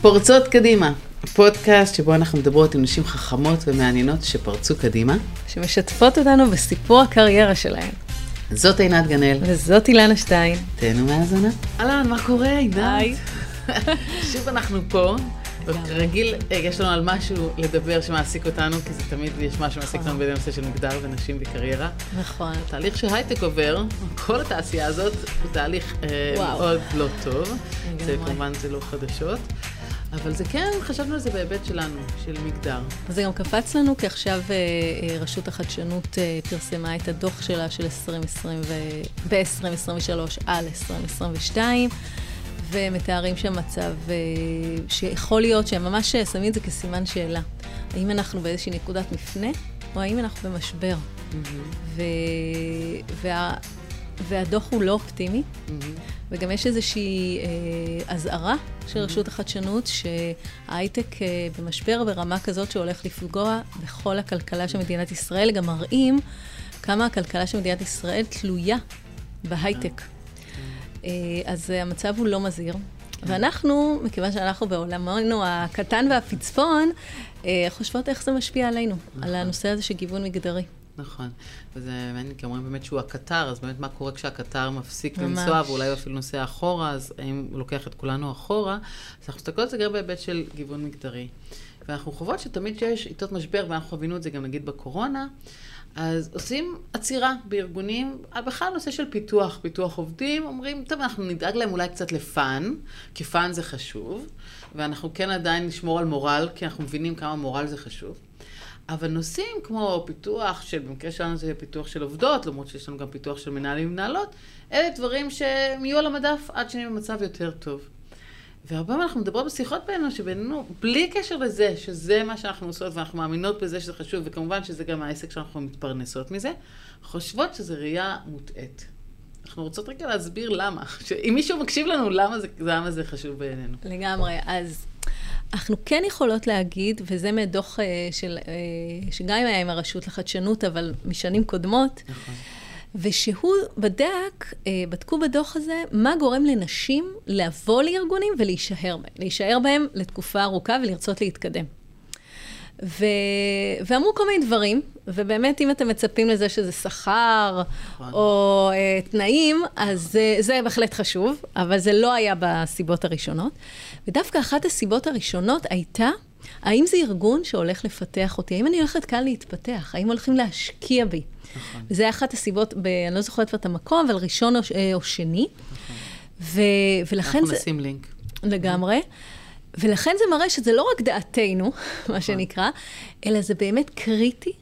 פורצות קדימה, פודקאסט שבו אנחנו מדברות עם נשים חכמות ומעניינות שפרצו קדימה. שמשתפות אותנו בסיפור הקריירה שלהן. זאת עינת גנאל. וזאת אילנה שטיין. תהנו מהאזנה. אהלן, מה קורה, עינת? שוב אנחנו פה. רגיל, אה, יש לנו על משהו לדבר שמעסיק אותנו, כי זה תמיד יש משהו שמעסיק אותנו בנושא של מגדר ונשים וקריירה. נכון. התהליך שהייטק עובר, כל התעשייה הזאת, הוא תהליך אה. מאוד לא טוב. זה. כמובן זה לא חדשות. אבל זה כן, חשבנו על זה בהיבט שלנו, של מגדר. זה גם קפץ לנו, כי עכשיו אה, אה, רשות החדשנות אה, פרסמה את הדוח שלה של 2020 ו... ב-2023 על 2022, ומתארים שם מצב שיכול להיות שהם ממש שמים את זה כסימן שאלה. האם אנחנו באיזושהי נקודת מפנה, או האם אנחנו במשבר? ו... וה... והדוח הוא לא אופטימי, וגם יש איזושהי אה, אזהרה של רשות החדשנות שההייטק אה, במשבר ברמה כזאת שהולך לפגוע בכל הכלכלה של מדינת ישראל, גם מראים כמה הכלכלה של מדינת ישראל תלויה בהייטק. אה, אז אה, המצב הוא לא מזהיר. ואנחנו, מכיוון שאנחנו בעולמנו הקטן והפצפון, אה, חושבות איך זה משפיע עלינו, על הנושא הזה של גיוון מגדרי. נכון, וזה מעניין, כי אומרים באמת שהוא הקטר, אז באמת מה קורה כשהקטר מפסיק ממש. לנסוע, ואולי הוא אפילו נוסע אחורה, אז האם הוא לוקח את כולנו אחורה? אז אנחנו מסתכלות על זה גם בהיבט של גיוון מגדרי. ואנחנו חושבות שתמיד כשיש עיתות משבר, ואנחנו חווינו את זה גם נגיד בקורונה, אז עושים עצירה בארגונים, בכלל נושא של פיתוח, פיתוח עובדים, אומרים, טוב, אנחנו נדאג להם אולי קצת לפאן, כי fun זה חשוב, ואנחנו כן עדיין נשמור על מורל, כי אנחנו מבינים כמה מורל זה חשוב. אבל נושאים כמו פיתוח של, במקרה שלנו זה פיתוח של עובדות, למרות שיש לנו גם פיתוח של מנהלים ומנהלות, אלה דברים שהם יהיו על המדף עד שנהיה במצב יותר טוב. והרבה פעמים אנחנו מדברות בשיחות בינינו, שבינינו, בלי קשר לזה, שזה מה שאנחנו עושות ואנחנו מאמינות בזה שזה חשוב, וכמובן שזה גם העסק שאנחנו מתפרנסות מזה, חושבות שזו ראייה מוטעית. אנחנו רוצות רגע להסביר למה, שאם מישהו מקשיב לנו, למה זה, למה זה חשוב בעינינו. לגמרי. אז אנחנו כן יכולות להגיד, וזה מדוח אה, של, אה, שגם היה עם הרשות לחדשנות, אבל משנים קודמות, נכון. ושהוא בדק, אה, בדקו בדוח הזה, מה גורם לנשים לבוא לארגונים ולהישאר בהם. להישאר בהם לתקופה ארוכה ולרצות להתקדם. ו... ואמרו כל מיני דברים, ובאמת, אם אתם מצפים לזה שזה שכר נכון. או אה, תנאים, אז זה, זה בהחלט חשוב, אבל זה לא היה בסיבות הראשונות. ודווקא אחת הסיבות הראשונות הייתה, האם זה ארגון שהולך לפתח אותי? האם אני הולכת כאן להתפתח? האם הולכים להשקיע בי? נכון. וזה אחת הסיבות, ב, אני לא זוכרת כבר את המקום, אבל ראשון או, אה, או שני. ו, ולכן אנחנו זה... נשים לינק. לגמרי. ולכן זה מראה שזה לא רק דעתנו, מה שנקרא, אלא זה באמת קריטי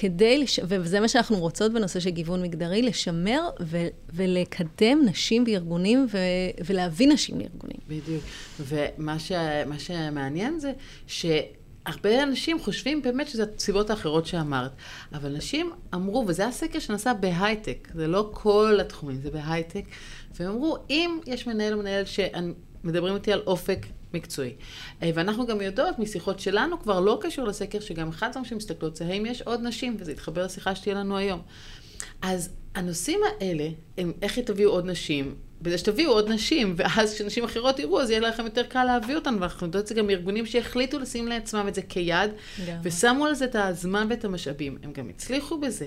כדי, לש... וזה מה שאנחנו רוצות בנושא של גיוון מגדרי, לשמר ו... ולקדם נשים בארגונים ו... ולהביא נשים לארגונים. בדיוק. ומה ש... שמעניין זה שהרבה אנשים חושבים באמת שזה הסיבות האחרות שאמרת. אבל נשים אמרו, וזה הסקר שנעשה בהייטק, זה לא כל התחומים, זה בהייטק, והם אמרו, אם יש מנהל או מנהל שמדברים איתי על אופק מקצועי. אה, ואנחנו גם יודעות משיחות שלנו, כבר לא קשור לסקר, שגם אחד הדברים שמסתכלות זה האם יש עוד נשים, וזה יתחבר לשיחה שתהיה לנו היום. אז הנושאים האלה, הם איך תביאו עוד נשים, בזה שתביאו עוד נשים, ואז כשנשים אחרות יראו, אז יהיה לכם יותר קל להביא אותן, ואנחנו יודעות את זה גם מארגונים שהחליטו לשים לעצמם את זה כיד, לגמרי. ושמו על זה את הזמן ואת המשאבים. הם גם הצליחו בזה.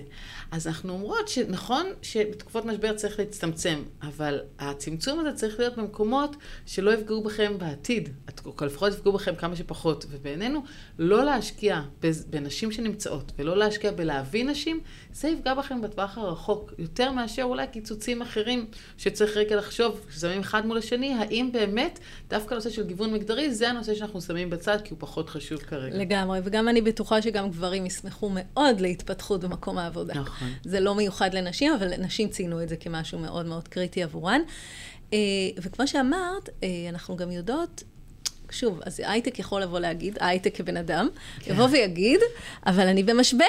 אז אנחנו אומרות שנכון שבתקופות משבר צריך להצטמצם, אבל הצמצום הזה צריך להיות במקומות שלא יפגעו בכם בעתיד, או לפחות יפגעו בכם כמה שפחות. ובעינינו, לא להשקיע בנשים שנמצאות, ולא להשקיע בלהביא נשים, זה יפגע בכם בטווח הרחוק, יותר מאשר אולי קיצוצים אחרים שצריך רגע לחשוב, כששמים אחד מול השני, האם באמת דווקא הנושא של גיוון מגדרי, זה הנושא שאנחנו שמים בצד, כי הוא פחות חשוב כרגע. לגמרי, וגם אני בטוחה שגם גברים ישמחו מאוד להתפתחות במקום העבודה. נכון. זה לא מיוחד לנשים, אבל נשים ציינו את זה כמשהו מאוד מאוד קריטי עבורן. אה, וכמו שאמרת, אה, אנחנו גם יודעות, שוב, אז הייטק יכול לבוא להגיד, הייטק כבן אדם, כן. יבוא ויגיד, אבל אני במשבר.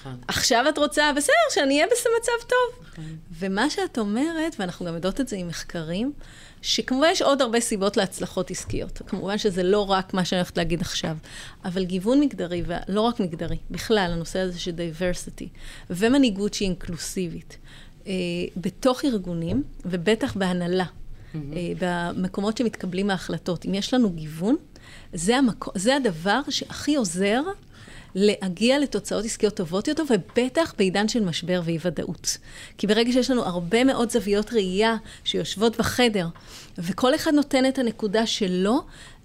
נכון. עכשיו את רוצה, בסדר, שאני אהיה במצב טוב. נכון. ומה שאת אומרת, ואנחנו גם יודעות את זה עם מחקרים, שכמובן יש עוד הרבה סיבות להצלחות עסקיות. כמובן שזה לא רק מה שאני הולכת להגיד עכשיו, אבל גיוון מגדרי, ולא רק מגדרי, בכלל, הנושא הזה של diversity, ומנהיגות שהיא אינקלוסיבית, אה, בתוך ארגונים, ובטח בהנהלה, mm-hmm. במקומות שמתקבלים ההחלטות. אם יש לנו גיוון, זה, המקו, זה הדבר שהכי עוזר להגיע לתוצאות עסקיות טובות יותר, ובטח בעידן של משבר ואי-ודאות. כי ברגע שיש לנו הרבה מאוד זוויות ראייה שיושבות בחדר, וכל אחד נותן את הנקודה שלו,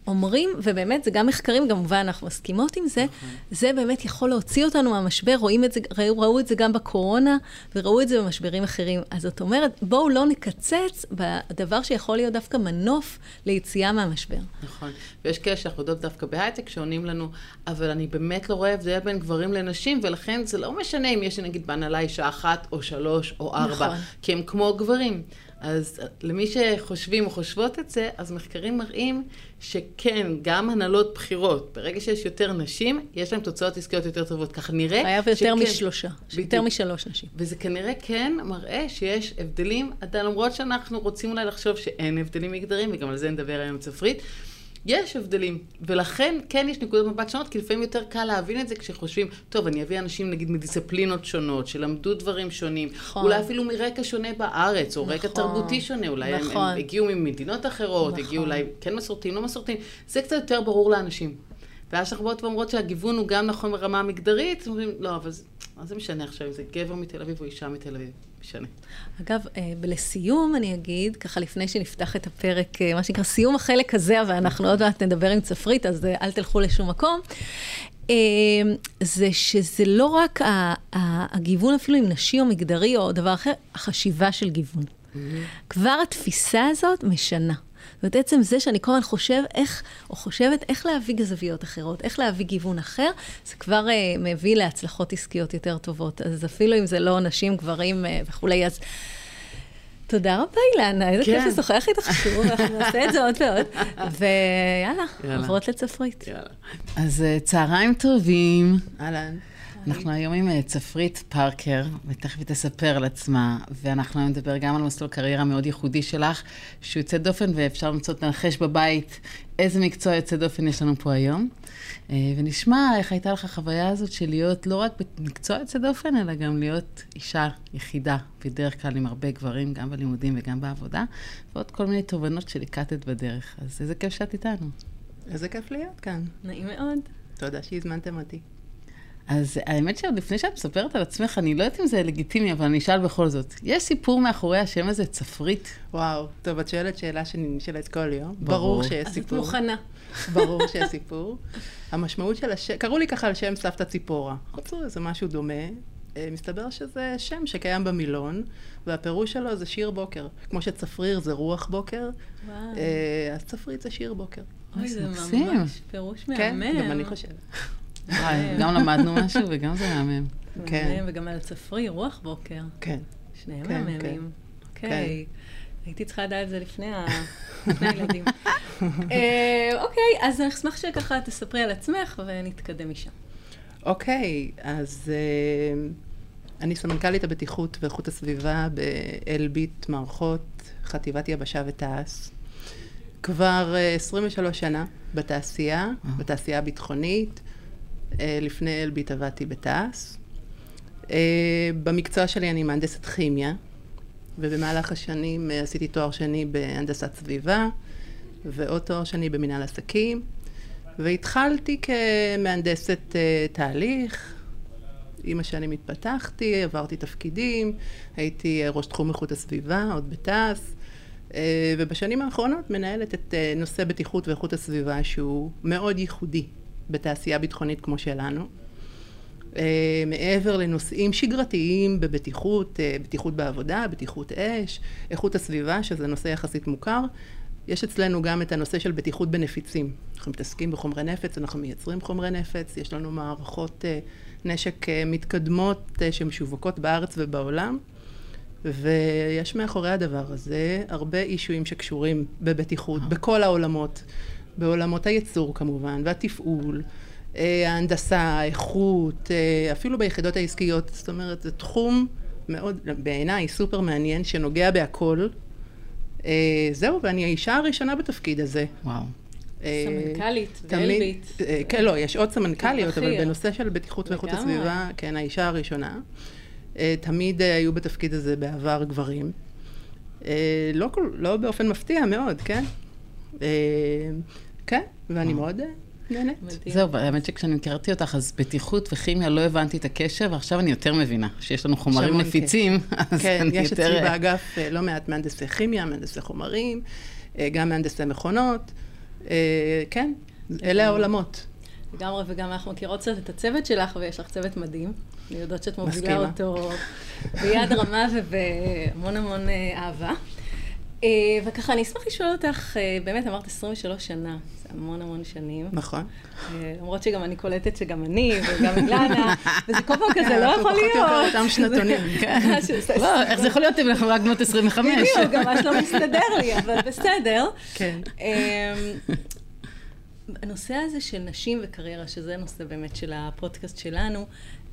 אומרים, ובאמת, זה גם מחקרים, כמובן, אנחנו מסכימות עם זה, נכון. זה באמת יכול להוציא אותנו מהמשבר, רואים את זה, ראו, ראו את זה גם בקורונה, וראו את זה במשברים אחרים. אז זאת אומרת, בואו לא נקצץ בדבר שיכול להיות דווקא מנוף ליציאה מהמשבר. נכון. ויש כאלה שאנחנו יודעות דווקא בהייטק, שעונים לנו, אבל אני באמת לא רואה הבדל בין גברים לנשים, ולכן זה לא משנה אם יש נגיד בהנהלה אישה אחת, או שלוש, או ארבע, נכון. כי הם כמו גברים. אז למי שחושבים או חושבות את זה, אז מחקרים מראים שכן, גם הנהלות בחירות, ברגע שיש יותר נשים, יש להן תוצאות עסקיות יותר טובות. ככה נראה חייב יותר משלושה, יותר משלוש נשים. וזה כנראה כן מראה שיש הבדלים, למרות שאנחנו רוצים אולי לחשוב שאין הבדלים מגדרים, וגם על זה נדבר היום צפרית. יש הבדלים, ולכן כן יש נקודות מבט שונות, כי לפעמים יותר קל להבין את זה כשחושבים, טוב, אני אביא אנשים נגיד מדיסציפלינות שונות, שלמדו דברים שונים, נכון. אולי אפילו מרקע שונה בארץ, או נכון. רקע תרבותי שונה, אולי נכון. הם, הם הגיעו ממדינות אחרות, נכון. הגיעו אולי כן מסורתיים, לא מסורתיים, זה קצת יותר ברור לאנשים. ואז אנחנו באות ואומרות שהגיוון הוא גם נכון ברמה המגדרית, אומרים, לא, אבל זה, מה זה משנה עכשיו אם זה גבר מתל אביב או אישה מתל אביב? משנה. אגב, אה, לסיום אני אגיד, ככה לפני שנפתח את הפרק, אה, מה שנקרא סיום החלק הזה, ואנחנו עוד מעט נדבר עם צפרית, אז אה, אל תלכו לשום מקום. זה שזה לא רק הגיוון אפילו עם נשי או מגדרי או דבר אחר, החשיבה של גיוון. Mm-hmm. כבר התפיסה הזאת משנה. זאת עצם זה שאני כל הזמן חושב איך, או חושבת איך להביא זוויות אחרות, איך להביא גיוון אחר, זה כבר uh, מביא להצלחות עסקיות יותר טובות. אז אפילו אם זה לא נשים, גברים uh, וכולי, אז... תודה רבה, אילנה, איזה כיף כן. לשוחח איתך שוב, אנחנו נעשה את זה עוד ועוד. ויאללה, עוברות לצפרית. אז uh, צהריים טובים. אהלן. אנחנו היום עם אה, צפרית פארקר, ותכף היא תספר על עצמה, ואנחנו היום נדבר גם על מסלול קריירה מאוד ייחודי שלך, שהוא יוצא דופן, ואפשר למצוא, לנחש בבית איזה מקצוע יוצא דופן יש לנו פה היום. אה, ונשמע איך הייתה לך החוויה הזאת של להיות לא רק במקצוע יוצא דופן, אלא גם להיות אישה יחידה, בדרך כלל עם הרבה גברים, גם בלימודים וגם בעבודה, ועוד כל מיני תובנות שליקטת בדרך. אז איזה כיף שאת איתנו. איזה כיף להיות כאן. נעים מאוד. תודה שהזמנתם אותי. אז האמת שעוד לפני שאת מספרת על עצמך, אני לא יודעת אם זה לגיטימי, אבל אני אשאל בכל זאת. יש סיפור מאחורי השם הזה, צפרית? וואו, טוב, את שואלת שאלה שאני נשאלת כל יום. ברור, ברור שיש אז סיפור. אז את מוכנה. ברור שיש סיפור. המשמעות של השם, קראו לי ככה על שם סבתא ציפורה. חצו איזה משהו דומה. אה, מסתבר שזה שם שקיים במילון, והפירוש שלו זה שיר בוקר. כמו שצפריר זה רוח בוקר, וואו. אה, אז צפרית זה שיר בוקר. אוי, זה ממש פירוש מהמם. כן, גם אני חושבת. וואי, גם למדנו משהו וגם זה מהמם. כן. וגם על צפרי, רוח בוקר. כן. שניהם כן, מהממים. כן. אוקיי. הייתי צריכה לדעת את זה לפני הילדים. אה, אוקיי, אז אני אשמח שככה תספרי על עצמך ונתקדם משם. אוקיי, אז אה, אני סמנכ"לית הבטיחות ואיכות הסביבה באלביט מערכות, חטיבת יבשה ותעש. כבר 23 אה, שנה בתעשייה, בתעשייה הביטחונית. אה, לפני אלביט עבדתי בתעש. אה, במקצוע שלי אני מהנדסת כימיה, ובמהלך השנים אה, עשיתי תואר שני בהנדסת סביבה, ועוד תואר שני במנהל עסקים, והתחלתי כמהנדסת תהליך. עם השנים התפתחתי, עברתי תפקידים, הייתי ראש תחום איכות הסביבה, עוד בתעש, ובשנים האחרונות מנהלת את נושא בטיחות ואיכות הסביבה שהוא מאוד ייחודי בתעשייה ביטחונית כמו שלנו. Uh, מעבר לנושאים שגרתיים בבטיחות, uh, בטיחות בעבודה, בטיחות אש, איכות הסביבה, שזה נושא יחסית מוכר, יש אצלנו גם את הנושא של בטיחות בנפיצים. אנחנו מתעסקים בחומרי נפץ, אנחנו מייצרים חומרי נפץ, יש לנו מערכות uh, נשק uh, מתקדמות uh, שמשווקות בארץ ובעולם, ויש מאחורי הדבר הזה הרבה אישויים שקשורים בבטיחות, בכל העולמות. בעולמות הייצור כמובן, והתפעול, אה, ההנדסה, האיכות, אה, אפילו ביחידות העסקיות, זאת אומרת, זה תחום מאוד, בעיניי, סופר מעניין, שנוגע בהכל. אה, זהו, ואני האישה הראשונה בתפקיד הזה. וואו. סמנכ"לית, ואלביט. כן, לא, יש עוד סמנכ"ליות, אבל בנושא של בטיחות ואיכות הסביבה, כן, האישה הראשונה. תמיד היו בתפקיד הזה בעבר גברים. לא, לא באופן מפתיע מאוד, כן? אה, כן, ואני מאוד אה, נהנית. זהו, האמת שכשאני הכרתי אותך, אז בטיחות וכימיה לא הבנתי את הקשר, ועכשיו אני יותר מבינה שיש לנו חומרים נפיצים, אז כן, אני יותר... כן, יש אצלי באגף לא מעט מהנדסי כימיה, מהנדסי חומרים, גם מהנדסי מכונות. כן, אלה העולמות. לגמרי, וגם אנחנו מכירות קצת את הצוות שלך, ויש לך צוות מדהים. אני יודעת שאת מובילה אותו ביד רמה ובהמון המון אה, אהבה. אה, וככה, אני אשמח לשאול אותך, אה, באמת אמרת 23 שנה, זה המון המון שנים. נכון. למרות שגם אני קולטת שגם אני וגם אילנה, וזה כל פעם כזה, לא יכול להיות. אנחנו פחות או יותר אותם שנתונים. כן. לא, איך זה יכול להיות אם אנחנו רק בנות 25? בדיוק, גם ממש לא מסתדר לי, אבל בסדר. כן. הנושא הזה של נשים וקריירה, שזה נושא באמת של הפודקאסט שלנו,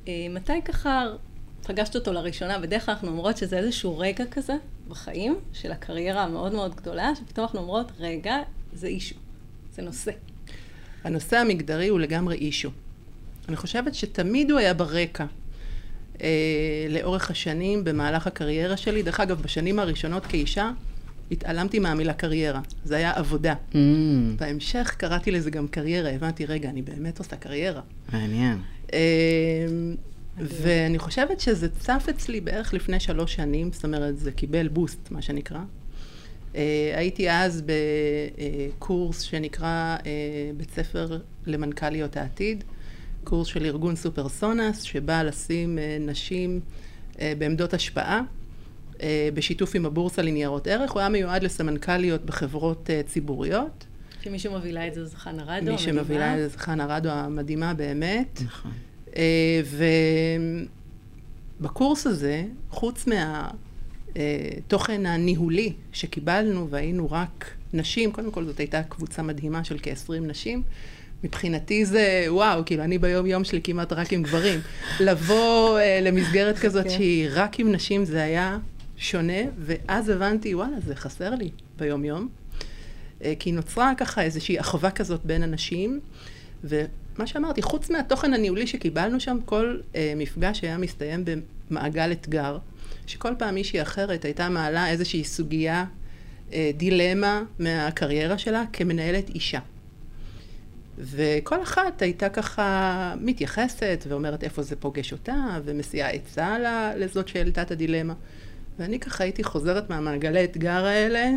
אה, מתי ככה פגשת אותו לראשונה? בדרך כלל אנחנו אומרות שזה איזשהו רגע כזה בחיים של הקריירה המאוד מאוד גדולה, שפתאום אנחנו אומרות, רגע, זה אישו, זה נושא. הנושא המגדרי הוא לגמרי אישו. אני חושבת שתמיד הוא היה ברקע. אה, לאורך השנים, במהלך הקריירה שלי. דרך אגב, בשנים הראשונות כאישה, התעלמתי מהמילה קריירה, זה היה עבודה. Mm. בהמשך קראתי לזה גם קריירה, הבנתי, רגע, אני באמת עושה קריירה. מעניין. אמ, ואני חושבת שזה צף אצלי בערך לפני שלוש שנים, זאת אומרת, זה קיבל בוסט, מה שנקרא. אה, הייתי אז בקורס שנקרא אה, בית ספר למנכ"ליות העתיד, קורס של ארגון סופרסונס, שבא לשים אה, נשים בעמדות השפעה. אה, בשיתוף עם הבורסה לניירות ערך, הוא היה מיועד לסמנכ"ליות בחברות אה, ציבוריות. שמי שמובילה את זה זה חנה רדו, המדהימה. מי שמובילה את זה זה חנה רדו המדהימה באמת. נכון. אה, ובקורס הזה, חוץ מהתוכן הניהולי שקיבלנו, והיינו רק נשים, קודם כל זאת הייתה קבוצה מדהימה של כ-20 נשים, מבחינתי זה, וואו, כאילו, אני ביום יום שלי כמעט רק עם גברים. לבוא uh, למסגרת כזאת okay. כן. שהיא רק עם נשים, זה היה שונה, ואז הבנתי, וואלה, זה חסר לי ביום-יום. אה, כי נוצרה ככה איזושהי אחווה כזאת בין אנשים, ומה שאמרתי, חוץ מהתוכן הניהולי שקיבלנו שם, כל אה, מפגש היה מסתיים במעגל אתגר, שכל פעם מישהי אחרת הייתה מעלה איזושהי סוגיה, אה, דילמה מהקריירה שלה כמנהלת אישה. וכל אחת הייתה ככה מתייחסת ואומרת איפה זה פוגש אותה, ומסיעה עצה לזאת שהעלתה את הדילמה. ואני ככה הייתי חוזרת מהמעגלי אתגר האלה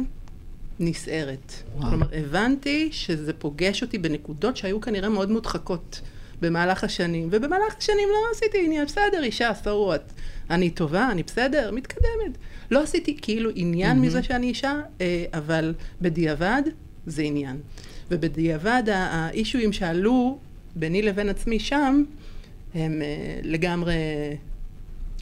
נסערת. וואו. כלומר, הבנתי שזה פוגש אותי בנקודות שהיו כנראה מאוד מודחקות במהלך השנים, ובמהלך השנים לא עשיתי עניין, בסדר, אישה, so what. אני טובה, אני בסדר, מתקדמת. לא עשיתי כאילו עניין mm-hmm. מזה שאני אישה, אה, אבל בדיעבד זה עניין. ובדיעבד האישויים שעלו ביני לבין עצמי שם, הם אה, לגמרי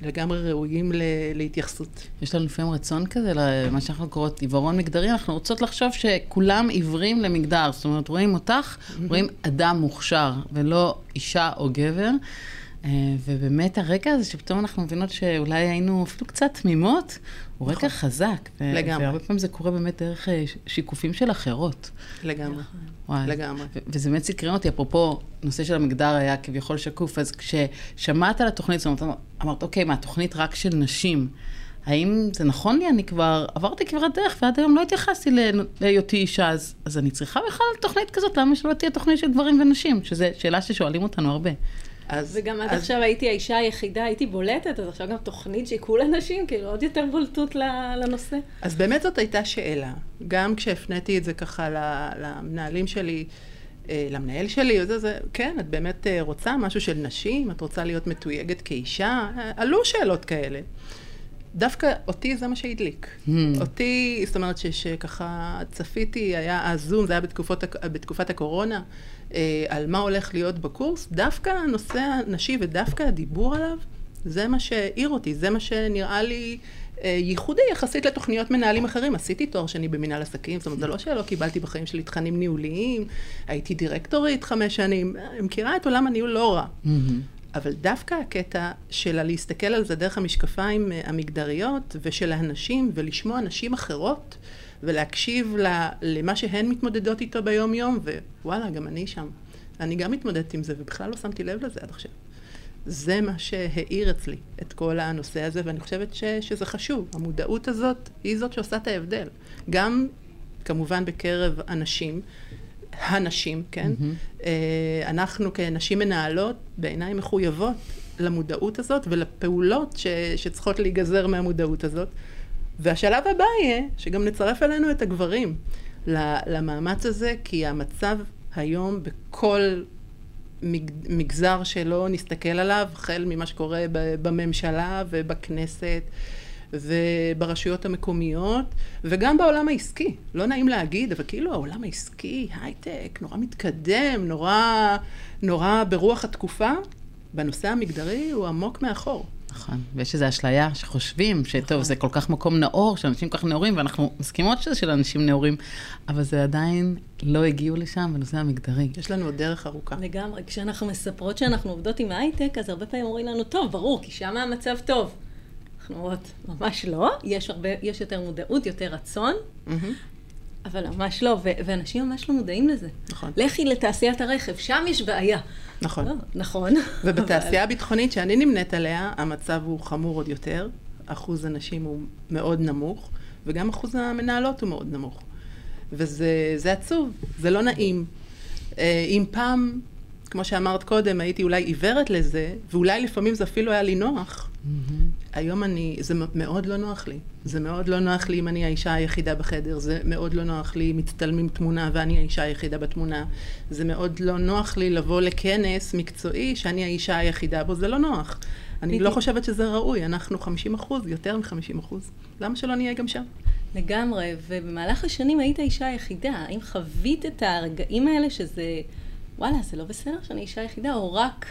לגמרי ראויים להתייחסות. יש לנו לפעמים רצון כזה, למה שאנחנו קוראות עיוורון מגדרי, אנחנו רוצות לחשוב שכולם עיוורים למגדר. זאת אומרת, רואים אותך, רואים אדם מוכשר, ולא אישה או גבר. אה, ובאמת הרגע הזה שפתאום אנחנו מבינות שאולי היינו אפילו קצת תמימות, הוא נכון. רקע חזק. לגמרי. והרבה פעמים זה קורה באמת דרך אה, שיקופים של אחרות. לגמרי. וואי. לגמרי. וזה באמת סקרן אותי, אפרופו, נושא של המגדר היה כביכול שקוף, אז כששמעת על התוכנית, זאת אומרת, אמרת, אוקיי, מה, תוכנית רק של נשים. האם זה נכון לי? אני כבר עברתי כברת דרך, ועד היום לא התייחסתי להיותי אישה, אז, אז אני צריכה בכלל תוכנית כזאת, למה שלא תהיה תוכנית של גברים ונשים? שזו שאלה ששואלים אותנו הרבה. אז... וגם עד אז... עכשיו הייתי האישה היחידה, הייתי בולטת, אז עכשיו גם תוכנית שהיא כולה נשים, כאילו עוד יותר בולטות לנושא. אז באמת זאת הייתה שאלה. גם כשהפניתי את זה ככה למנהלים שלי, אה, למנהל שלי, וזה, זה, כן, את באמת אה, רוצה משהו של נשים? את רוצה להיות מתויגת כאישה? אה, עלו שאלות כאלה. דווקא אותי זה מה שהדליק. Hmm. אותי, זאת אומרת שככה צפיתי, היה אז זום, זה היה בתקופות, בתקופת הקורונה, על מה הולך להיות בקורס, דווקא הנושא הנשי ודווקא הדיבור עליו, זה מה שהעיר אותי, זה מה שנראה לי אה, ייחודי יחסית לתוכניות מנהלים אחרים. עשיתי תואר שני במנהל עסקים, זאת אומרת, זה לא שלא קיבלתי בחיים שלי תכנים ניהוליים, הייתי דירקטורית חמש שנים, אני מכירה את עולם הניהול לא רע. Mm-hmm. אבל דווקא הקטע של להסתכל על זה דרך המשקפיים אה, המגדריות ושל הנשים ולשמוע נשים אחרות ולהקשיב למה שהן מתמודדות איתו ביום יום ווואלה גם אני שם. אני גם מתמודדת עם זה ובכלל לא שמתי לב לזה עד עכשיו. זה מה שהאיר אצלי את כל הנושא הזה, ואני חושבת ש, שזה חשוב. המודעות הזאת היא זאת שעושה את ההבדל. גם, כמובן, בקרב אנשים, הנשים, כן? Mm-hmm. אנחנו כנשים מנהלות, בעיניי מחויבות למודעות הזאת ולפעולות ש, שצריכות להיגזר מהמודעות הזאת. והשלב הבא יהיה שגם נצרף אלינו את הגברים למאמץ הזה, כי המצב היום בכל מגזר שלא נסתכל עליו, החל ממה שקורה בממשלה ובכנסת וברשויות המקומיות, וגם בעולם העסקי. לא נעים להגיד, אבל כאילו העולם העסקי, הייטק, נורא מתקדם, נורא, נורא ברוח התקופה, בנושא המגדרי הוא עמוק מאחור. נכון, ויש איזו אשליה שחושבים שטוב, נכון. זה כל כך מקום נאור, שאנשים כל כך נאורים, ואנחנו מסכימות שזה של אנשים נאורים, אבל זה עדיין לא הגיעו לשם בנושא המגדרי. יש לנו עוד דרך ארוכה. לגמרי, כשאנחנו מספרות שאנחנו עובדות עם הייטק, אז הרבה פעמים אומרים לנו, טוב, ברור, כי שם המצב טוב. אנחנו אומרות, ממש לא, יש הרבה, יש יותר מודעות, יותר רצון, mm-hmm. אבל ממש לא, ו- ואנשים ממש לא מודעים לזה. נכון. לכי לתעשיית הרכב, שם יש בעיה. נכון. לא, נכון. ובתעשייה הביטחונית שאני נמנית עליה, המצב הוא חמור עוד יותר. אחוז הנשים הוא מאוד נמוך, וגם אחוז המנהלות הוא מאוד נמוך. וזה עצוב, זה לא נעים. אה, אם פעם, כמו שאמרת קודם, הייתי אולי עיוורת לזה, ואולי לפעמים זה אפילו היה לי נוח, mm-hmm. היום אני, זה מאוד לא נוח לי. זה מאוד לא נוח לי אם אני האישה היחידה בחדר, זה מאוד לא נוח לי אם מצטלמים תמונה ואני האישה היחידה בתמונה. זה מאוד לא נוח לי לבוא לכנס מקצועי שאני האישה היחידה בו, זה לא נוח. אני לא חושבת שזה ראוי, אנחנו 50 אחוז, יותר מ-50 אחוז. למה שלא נהיה גם שם? לגמרי, ובמהלך השנים היית האישה היחידה. האם חווית את הרגעים האלה שזה, וואלה, זה לא בסדר שאני אישה היחידה, או רק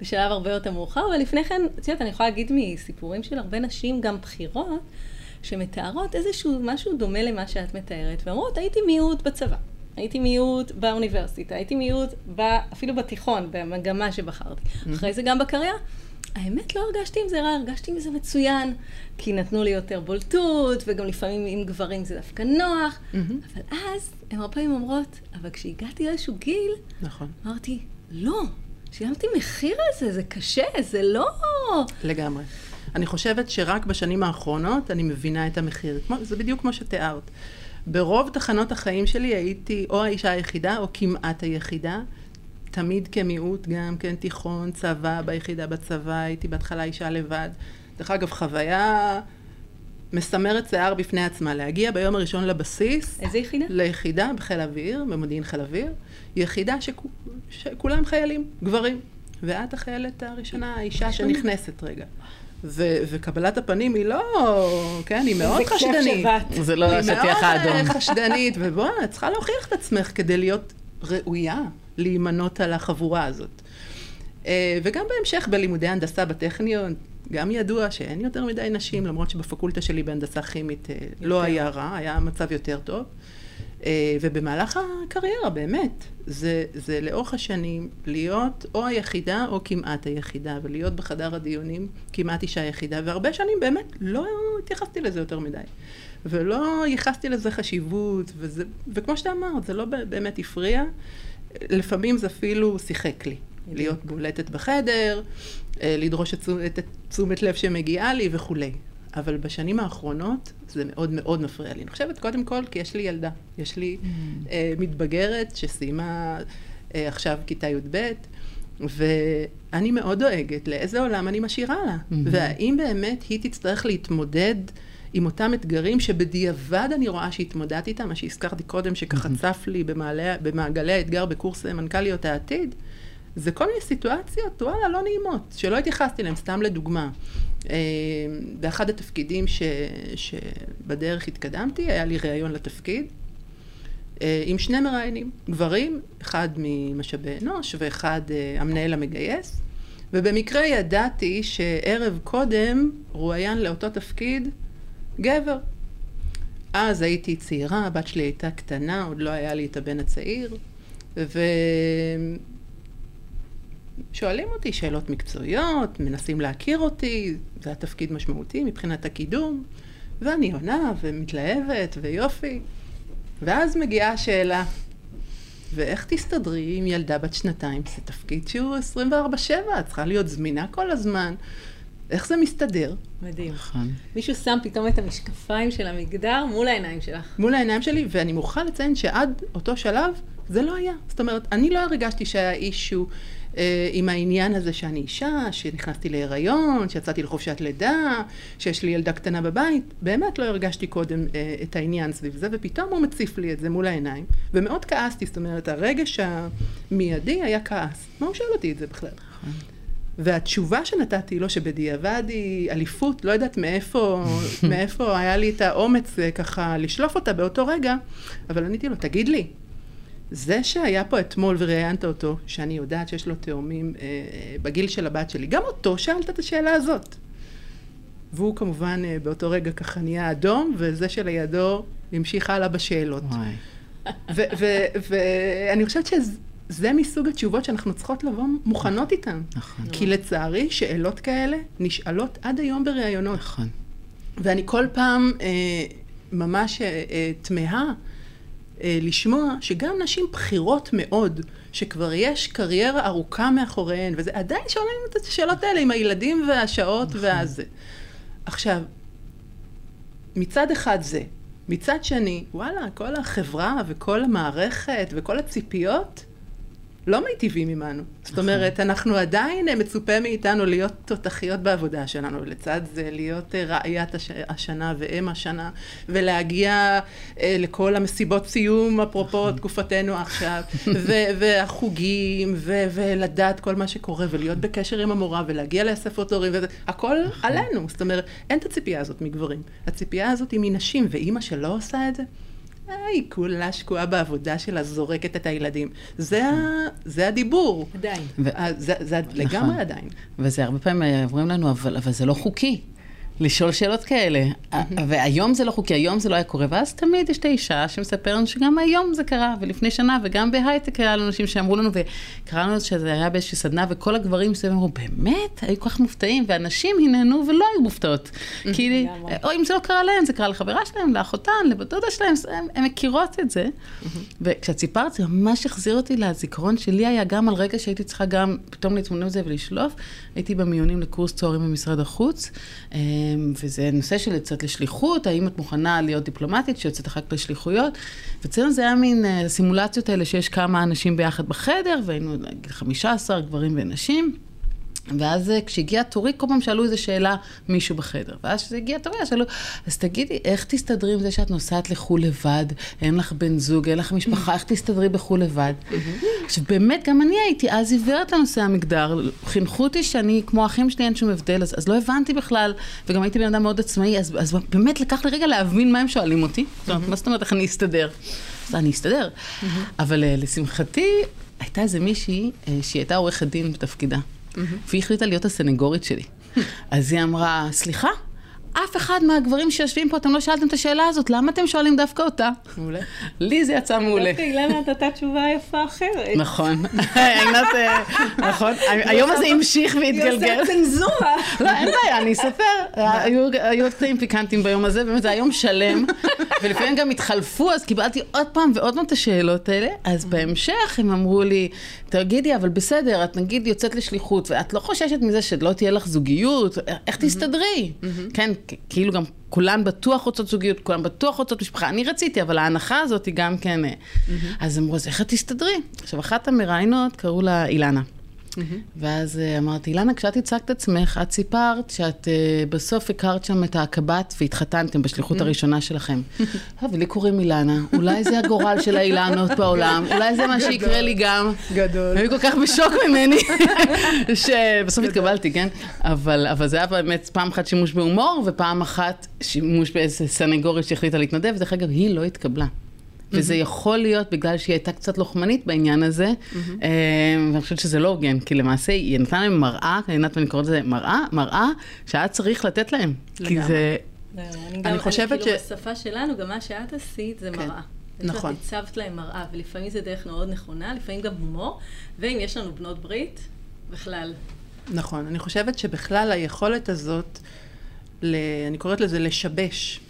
בשלב הרבה יותר מאוחר, ולפני כן, את יודעת, אני יכולה להגיד מסיפורים של הרבה נשים, גם בכירות, שמתארות איזשהו משהו דומה למה שאת מתארת, ואומרות, הייתי מיעוט בצבא, הייתי מיעוט באוניברסיטה, הייתי מיעוט ב, אפילו בתיכון, במגמה שבחרתי. Mm-hmm. אחרי זה גם בקריירה. האמת, לא הרגשתי עם זה רע, הרגשתי עם זה מצוין, כי נתנו לי יותר בולטות, וגם לפעמים עם גברים זה דווקא נוח, mm-hmm. אבל אז הן הרבה פעמים אומרות, אבל כשהגעתי לאיזשהו גיל, נכון. אמרתי, לא, שילמתי מחיר על זה, זה קשה, זה לא... לגמרי. אני חושבת שרק בשנים האחרונות אני מבינה את המחיר. זה בדיוק כמו שתיארת. ברוב תחנות החיים שלי הייתי או האישה היחידה או כמעט היחידה. תמיד כמיעוט, גם כן תיכון, צבא, ביחידה בצבא, הייתי בהתחלה אישה לבד. דרך אגב, חוויה מסמרת שיער בפני עצמה, להגיע ביום הראשון לבסיס. איזה יחידה? ליחידה בחיל האוויר, במודיעין חיל האוויר. יחידה שכו, שכולם חיילים, גברים. ואת החיילת הראשונה, האישה שנכנסת רגע. ו- וקבלת הפנים היא לא, כן, היא מאוד חשדנית. זה לא השטיח האדום. היא מאוד חשדנית, ובואי, את צריכה להוכיח את עצמך כדי להיות ראויה להימנות על החבורה הזאת. אה, וגם בהמשך בלימודי הנדסה בטכניון, גם ידוע שאין יותר מדי נשים, למרות שבפקולטה שלי בהנדסה כימית אה, לא היה רע, היה מצב יותר טוב. אה, ובמהלך הקריירה, באמת, זה, זה לאורך השנים להיות או היחידה או כמעט היחידה, ולהיות בחדר הדיונים כמעט אישה יחידה, והרבה שנים באמת לא התייחסתי לזה יותר מדי. ולא ייחסתי לזה חשיבות, וזה, וכמו שאתה אמרת, זה לא באמת הפריע. לפעמים זה אפילו שיחק לי. להיות בולטת בחדר, אה, לדרוש את תשומת לב שמגיעה לי וכולי. אבל בשנים האחרונות זה מאוד מאוד מפריע לי. אני חושבת, קודם כל, כי יש לי ילדה. יש לי mm. uh, מתבגרת שסיימה uh, עכשיו כיתה י"ב, ואני מאוד דואגת לאיזה עולם אני משאירה לה. Mm-hmm. והאם באמת היא תצטרך להתמודד עם אותם אתגרים שבדיעבד אני רואה שהתמודדתי איתם, מה שהזכרתי קודם, שככה mm-hmm. צף לי במעלה, במעגלי האתגר בקורס מנכ"ליות העתיד. זה כל מיני סיטואציות, וואלה, לא נעימות, שלא התייחסתי אליהן, סתם לדוגמה. אה, באחד התפקידים ש, שבדרך התקדמתי, היה לי ראיון לתפקיד, אה, עם שני מראיינים, גברים, אחד ממשאבי אנוש ואחד אה, המנהל המגייס, ובמקרה ידעתי שערב קודם רואיין לאותו תפקיד גבר. אז הייתי צעירה, הבת שלי הייתה קטנה, עוד לא היה לי את הבן הצעיר, ו... שואלים אותי שאלות מקצועיות, מנסים להכיר אותי, זה התפקיד משמעותי מבחינת הקידום, ואני עונה ומתלהבת ויופי. ואז מגיעה השאלה, ואיך תסתדרי עם ילדה בת שנתיים? זה תפקיד שהוא 24-7, את צריכה להיות זמינה כל הזמן. איך זה מסתדר? מדהים. נכון. מישהו שם פתאום את המשקפיים של המגדר מול העיניים שלך. מול העיניים שלי, ואני מוכרחה לציין שעד אותו שלב זה לא היה. זאת אומרת, אני לא הרגשתי שהיה אישו אה, עם העניין הזה שאני אישה, שנכנסתי להיריון, שיצאתי לחופשת לידה, שיש לי ילדה קטנה בבית. באמת לא הרגשתי קודם אה, את העניין סביב זה, ופתאום הוא מציף לי את זה מול העיניים. ומאוד כעסתי, זאת אומרת, הרגש המיידי היה כעס. מה הוא שואל אותי את זה בכלל? והתשובה שנתתי לו, שבדיעבד היא אליפות, לא יודעת מאיפה, מאיפה היה לי את האומץ אה, ככה לשלוף אותה באותו רגע, אבל עניתי לו, תגיד לי, זה שהיה פה אתמול וראיינת אותו, שאני יודעת שיש לו תאומים אה, בגיל של הבת שלי, גם אותו שאלת את השאלה הזאת. והוא כמובן אה, באותו רגע ככה נהיה אדום, וזה שלידו המשיך הלאה בשאלות. ואני חושבת שזה מסוג התשובות שאנחנו צריכות לבוא מוכנות איתן. נכון. כי לצערי, שאלות כאלה נשאלות עד היום בראיונות. נכון. ואני כל פעם אה, ממש אה, אה, תמהה אה, לשמוע שגם נשים בכירות מאוד, שכבר יש קריירה ארוכה מאחוריהן, וזה עדיין שואלים את השאלות האלה עם הילדים והשעות נכון. והזה. עכשיו, מצד אחד זה, מצד שני, וואלה, כל החברה וכל המערכת וכל הציפיות לא מיטיבים עמנו. זאת. אומרת, אנחנו עדיין, מצופה מאיתנו להיות תותחיות בעבודה שלנו, ולצד זה להיות אה, רעיית הש... השנה ואם השנה, ולהגיע אה, לכל המסיבות סיום, אפרופו נכון. תקופתנו עכשיו, ו- והחוגים, ו- ולדעת כל מה שקורה, ולהיות בקשר עם המורה, ולהגיע לאספות הורים, וזה, הכל נכון. עלינו. זאת אומרת, אין את הציפייה הזאת מגברים. הציפייה הזאת היא מנשים, ואימא שלא עושה את זה, היא כולה שקועה בעבודה שלה, זורקת את הילדים. זה, ה, זה הדיבור. עדיין. ו- זה, זה לגמרי עדיין. וזה הרבה פעמים אומרים לנו, אבל, אבל זה לא חוקי. לשאול שאלות כאלה. והיום זה לא חוקי, היום זה לא היה קורה, ואז תמיד יש את האישה שמספר לנו שגם היום זה קרה, ולפני שנה, וגם בהייטק היה לנו אנשים שאמרו לנו, וקרה לנו שזה היה באיזושהי סדנה, וכל הגברים מסביב אמרו, באמת? היו כל כך מופתעים, והנשים הנהנו ולא היו מופתעות. כי, לגמרי. או אם זה לא קרה להן, זה קרה לחברה שלהם, לאחותן, לבת דודה שלהם, הן מכירות את זה. וכשאת סיפרת, זה ממש החזיר אותי לזיכרון שלי היה גם על רגע שהייתי צריכה גם פתאום להתמודד עם זה ולשלוף. הייתי במיונים לקורס צוערים במשרד החוץ, אמ, וזה נושא של לצאת לשליחות, האם את מוכנה להיות דיפלומטית שיוצאת אחר כך לשליחויות. ואצלנו זה היה מין אה, סימולציות האלה שיש כמה אנשים ביחד בחדר, והיינו נגיד 15 גברים ונשים. ואז אה, כשהגיע תורי, כל פעם שאלו איזו שאלה מישהו בחדר. ואז כשזה הגיע תורי, אז שאלו, אז תגידי, איך תסתדרי עם זה שאת נוסעת לחו"ל לבד, אין לך בן זוג, אין לך משפחה, איך תסתדרי בחו"ל לבד? עכשיו, באמת, גם אני הייתי אז עיוורת לנושא המגדר. חינכו אותי שאני, כמו האחים שלי, אין שום הבדל, אז, אז לא הבנתי בכלל, וגם הייתי בן אדם מאוד עצמאי, אז, אז באמת לקח לי רגע להבין מה הם שואלים אותי. מה זאת אומרת, איך אני אסתדר? אז אני אסתדר. אבל אה, לשמחתי, הייתה איזה מישהי אה, שהיא הייתה עורכת דין בתפקידה. והיא החליטה להיות הסנגורית שלי. אז היא אמרה, סליחה, אף אחד מהגברים שיושבים פה, אתם לא שאלתם את השאלה הזאת, למה אתם שואלים דווקא אותה? מעולה. לי זה יצא מעולה. דווקא אילנה נתתה תשובה יפה אחרת. נכון, עינת, נכון, היום הזה המשיך היא והתגלגל. עושה צנזורה. לא, אין בעיה, אני אספר. היו עוד קטעים פיקנטיים ביום הזה, באמת זה היה יום שלם, ולפעמים גם התחלפו, אז קיבלתי עוד פעם ועוד פעם את השאלות האלה. אז בהמשך הם אמרו לי, תגידי, אבל בסדר, את נגיד יוצאת לשליחות, ואת לא חוששת מזה שלא תהיה לך זוגיות, איך תסתדרי? כן, כ- כאילו גם כולן בטוח רוצות זוגיות, כולן בטוח רוצות משפחה. אני רציתי, אבל ההנחה הזאת היא גם כן... אה, אז אמרו, אז איך את תסתדרי? עכשיו, אחת המראיינות קראו לה אילנה. ואז אה, אמרתי, אילנה, כשאת הצגת עצמך, את סיפרת שאת אה, בסוף הכרת שם את הקב"ט והתחתנתם בשליחות הראשונה שלכם. אה, ולי קוראים אילנה, אולי זה הגורל של האילנות בעולם, אולי זה מה שיקרה לי גם. גדול. היו כל כך בשוק ממני, שבסוף התקבלתי, כן? אבל, אבל זה היה באמת פעם אחת שימוש בהומור, ופעם אחת שימוש באיזה סנגורית שהחליטה להתנדב, ודרך אגב, היא לא התקבלה. וזה יכול להיות בגלל שהיא הייתה קצת לוחמנית בעניין הזה, אה, ואני חושבת שזה לא הוגן, כי למעשה היא נתנה להם מראה, עינת ואני קוראת לזה מראה, מראה שהיה צריך לתת להם. כי. זה... אני, אני חושבת אני, כאילו, ש- בשפה שלנו, גם מה שאת עשית זה כן. מראה. נכון. את הצבת להם מראה, ולפעמים זה דרך מאוד נכונה, לפעמים גם הומור, ואם יש לנו בנות ברית, בכלל. נכון, אני חושבת שבכלל היכולת הזאת, ל... אני קוראת לזה לשבש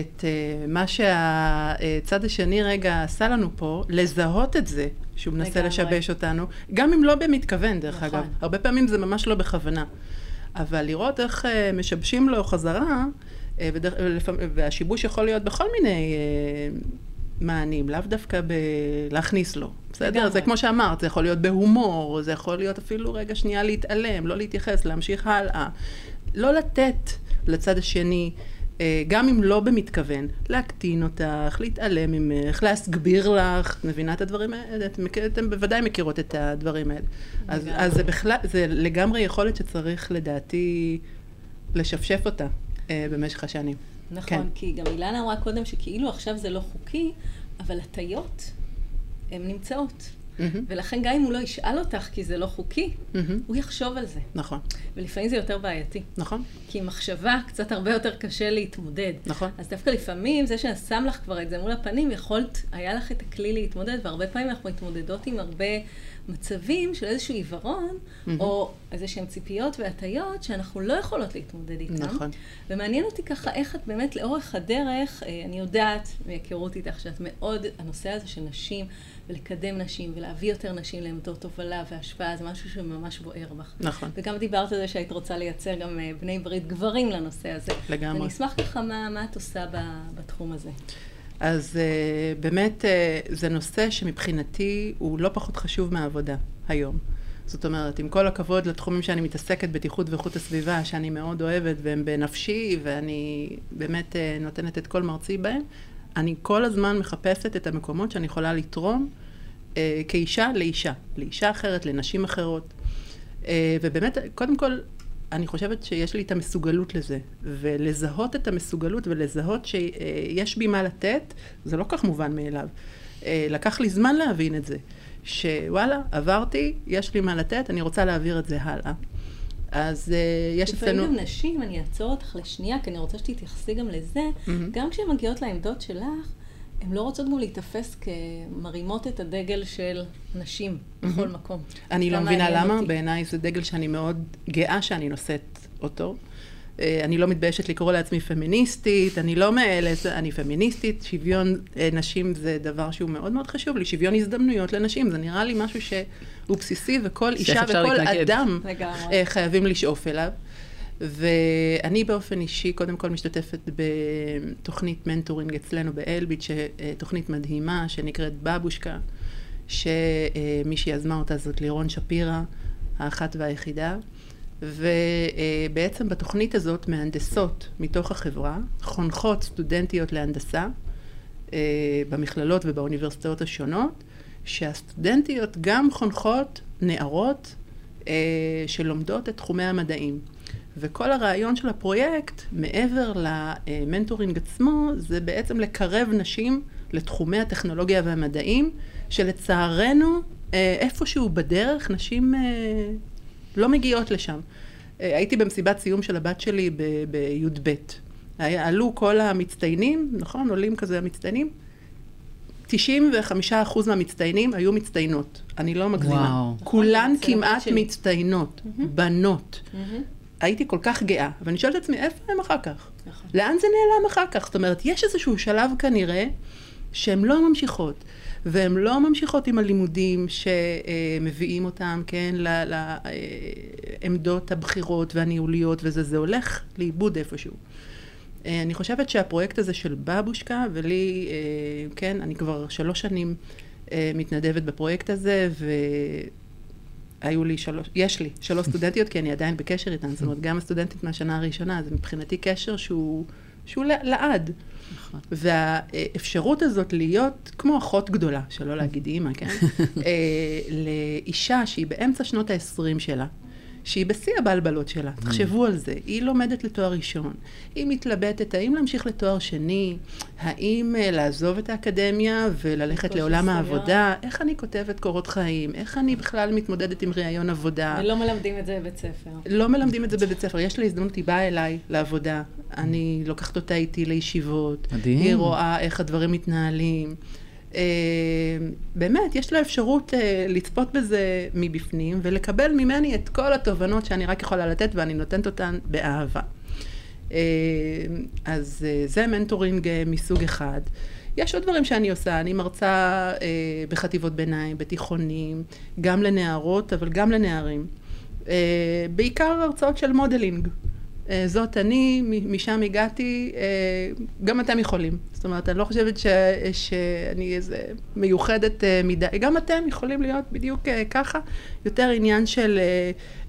את uh, מה שהצד השני רגע עשה לנו פה, לזהות את זה, שהוא מנסה לגמרי. לשבש אותנו, גם אם לא במתכוון, דרך נכון. אגב. הרבה פעמים זה ממש לא בכוונה. אבל לראות איך uh, משבשים לו חזרה, uh, ודרך, והשיבוש יכול להיות בכל מיני uh, מענים, לאו דווקא בלהכניס לו. בסדר? לגמרי. זה כמו שאמרת, זה יכול להיות בהומור, זה יכול להיות אפילו רגע שנייה להתעלם, לא להתייחס, להמשיך הלאה. לא לתת לצד השני, גם אם לא במתכוון, להקטין אותך, להתעלם ממך, להסגביר לך, את מבינה את הדברים האלה? אתם, אתם בוודאי מכירות את הדברים האלה. אז. אז זה בכלל, זה לגמרי יכולת שצריך לדעתי לשפשף אותה אה, במשך השנים. נכון, כן. כי גם אילנה אמרה קודם שכאילו עכשיו זה לא חוקי, אבל הטיות הן נמצאות. מהמם, ולכן גם אם הוא לא ישאל אותך כי זה לא חוקי, מהמם, הוא יחשוב על זה. נכון, ולפעמים זה יותר בעייתי. נכון, כי עם מחשבה קצת הרבה יותר קשה להתמודד. נכון. אז דווקא לפעמים זה ששם לך כבר את זה מול הפנים, יכולת, היה לך את הכלי להתמודד, והרבה פעמים אנחנו מתמודדות עם הרבה מצבים של איזשהו עיוורון, מהמם. או איזה שהן ציפיות והטיות שאנחנו לא יכולות להתמודד איתן. נכון. ומעניין אותי ככה איך את באמת לאורך הדרך, אה, אני יודעת מהיכרות איתך שאת מאוד, הנושא הזה של נשים, ולקדם נשים, ולהביא יותר נשים לעמדות הובלה והשפעה, זה משהו שממש בוער בך. נכון. וגם דיברת על זה שהיית רוצה לייצר גם אה, בני ברית גברים לנושא הזה. לגמרי. אני אשמח ככה מה, מה את עושה ב- בתחום הזה. אז uh, באמת uh, זה נושא שמבחינתי הוא לא פחות חשוב מהעבודה היום. זאת אומרת, עם כל הכבוד לתחומים שאני מתעסקת, בטיחות ואיכות הסביבה, שאני מאוד אוהבת והם בנפשי, ואני באמת uh, נותנת את כל מרצי בהם, אני כל הזמן מחפשת את המקומות שאני יכולה לתרום uh, כאישה לאישה, לאישה אחרת, לנשים אחרות. Uh, ובאמת, קודם כל, אני חושבת שיש לי את המסוגלות לזה, ולזהות את המסוגלות ולזהות שיש בי מה לתת, זה לא כך מובן מאליו. אה, לקח לי זמן להבין את זה, שוואלה, עברתי, יש לי מה לתת, אני רוצה להעביר את זה הלאה. אז אה, יש לפעמים אצלנו... גם נשים, אני אעצור אותך לשנייה, כי אני רוצה שתתייחסי גם לזה. גם כשהן מגיעות לעמדות שלך, הן לא רוצות גם להיתפס כמרימות את הדגל של נשים בכל מקום. אני לא מבינה למה. בעיניי זה דגל שאני מאוד גאה שאני נושאת אותו. אה, אני לא מתביישת לקרוא לעצמי פמיניסטית, אני לא מאלה, אני פמיניסטית, שוויון אה, נשים זה דבר שהוא מאוד מאוד חשוב לי, שוויון הזדמנויות לנשים, זה נראה לי משהו שהוא בסיסי וכל אישה וכל להתנגד. אדם לגמרי. אה, חייבים לשאוף אליו. ואני באופן אישי, קודם כל משתתפת בתוכנית מנטורינג אצלנו באלביט, תוכנית מדהימה שנקראת בבושקה, שמי שיזמה אותה זאת לירון שפירא, האחת והיחידה. ובעצם בתוכנית הזאת מהנדסות מתוך החברה חונכות סטודנטיות להנדסה אה, במכללות ובאוניברסיטאות השונות, שהסטודנטיות גם חונכות נערות אה, שלומדות את תחומי המדעים. וכל הרעיון של הפרויקט, מעבר למנטורינג עצמו, זה בעצם לקרב נשים לתחומי הטכנולוגיה והמדעים, שלצערנו, אה, איפשהו בדרך, נשים לא מגיעות לשם. אה, הייתי במסיבת סיום של הבת שלי ב- בי"ב. עלו כל המצטיינים, נכון? עולים כזה המצטיינים. 95% מהמצטיינים היו מצטיינות. אני לא מגזימה. וואו. כולן כמעט. מצטיינות, בנות. מהמם. הייתי כל כך גאה, ואני שואלת את עצמי, איפה הם אחר כך? נכון. לאן זה נעלם אחר כך? זאת אומרת, יש איזשהו שלב כנראה שהן לא ממשיכות, והן לא ממשיכות עם הלימודים שמביאים אותם, כן, לעמדות הבכירות והניהוליות וזה, זה הולך לאיבוד איפשהו. אה, אני חושבת שהפרויקט הזה של בבושקה, ולי, אה, כן, אני כבר שלוש שנים אה, מתנדבת בפרויקט הזה, והיו לי שלוש, יש לי שלוש סטודנטיות, כי אני עדיין בקשר איתן, זאת אומרת, גם הסטודנטית מהשנה הראשונה, זה מבחינתי קשר שהוא, שהוא לעד. נכון. והאפשרות הזאת להיות כמו אחות גדולה, שלא להגיד אימא, כן? אה, לאישה שהיא באמצע שנות ה-20 שלה, שהיא בשיא הבלבלות שלה, תחשבו על זה, היא לומדת לתואר ראשון, היא מתלבטת האם להמשיך לתואר שני, האם אה, לעזוב את האקדמיה וללכת לעולם סייעת. העבודה, איך אני כותבת קורות חיים, איך אני בכלל מתמודדת עם ראיון עבודה. ולא מלמדים את זה בבית ספר. לא מלמדים את זה בבית ספר. יש לה הזדמנות, היא באה אליי לעבודה. אני לוקחת אותה איתי לישיבות. מדהים. היא רואה איך הדברים מתנהלים. אה, באמת, יש לה אפשרות אה, לצפות בזה מבפנים ולקבל ממני את כל התובנות שאני רק יכולה לתת ואני נותנת אותן באהבה. אז זה mentoring מסוג אחד. יש עוד דברים שאני עושה, אני מרצה בחטיבות ביניים, בתיכונים, גם לנערות, אבל גם לנערים. בעיקר הרצאות של modeling. אה, זאת אני, משם הגעתי, אה, גם אתם יכולים. זאת אומרת, אני לא חושבת ש, שאני איזה מיוחדת אה, מדי, גם אתם יכולים להיות בדיוק ככה, יותר עניין של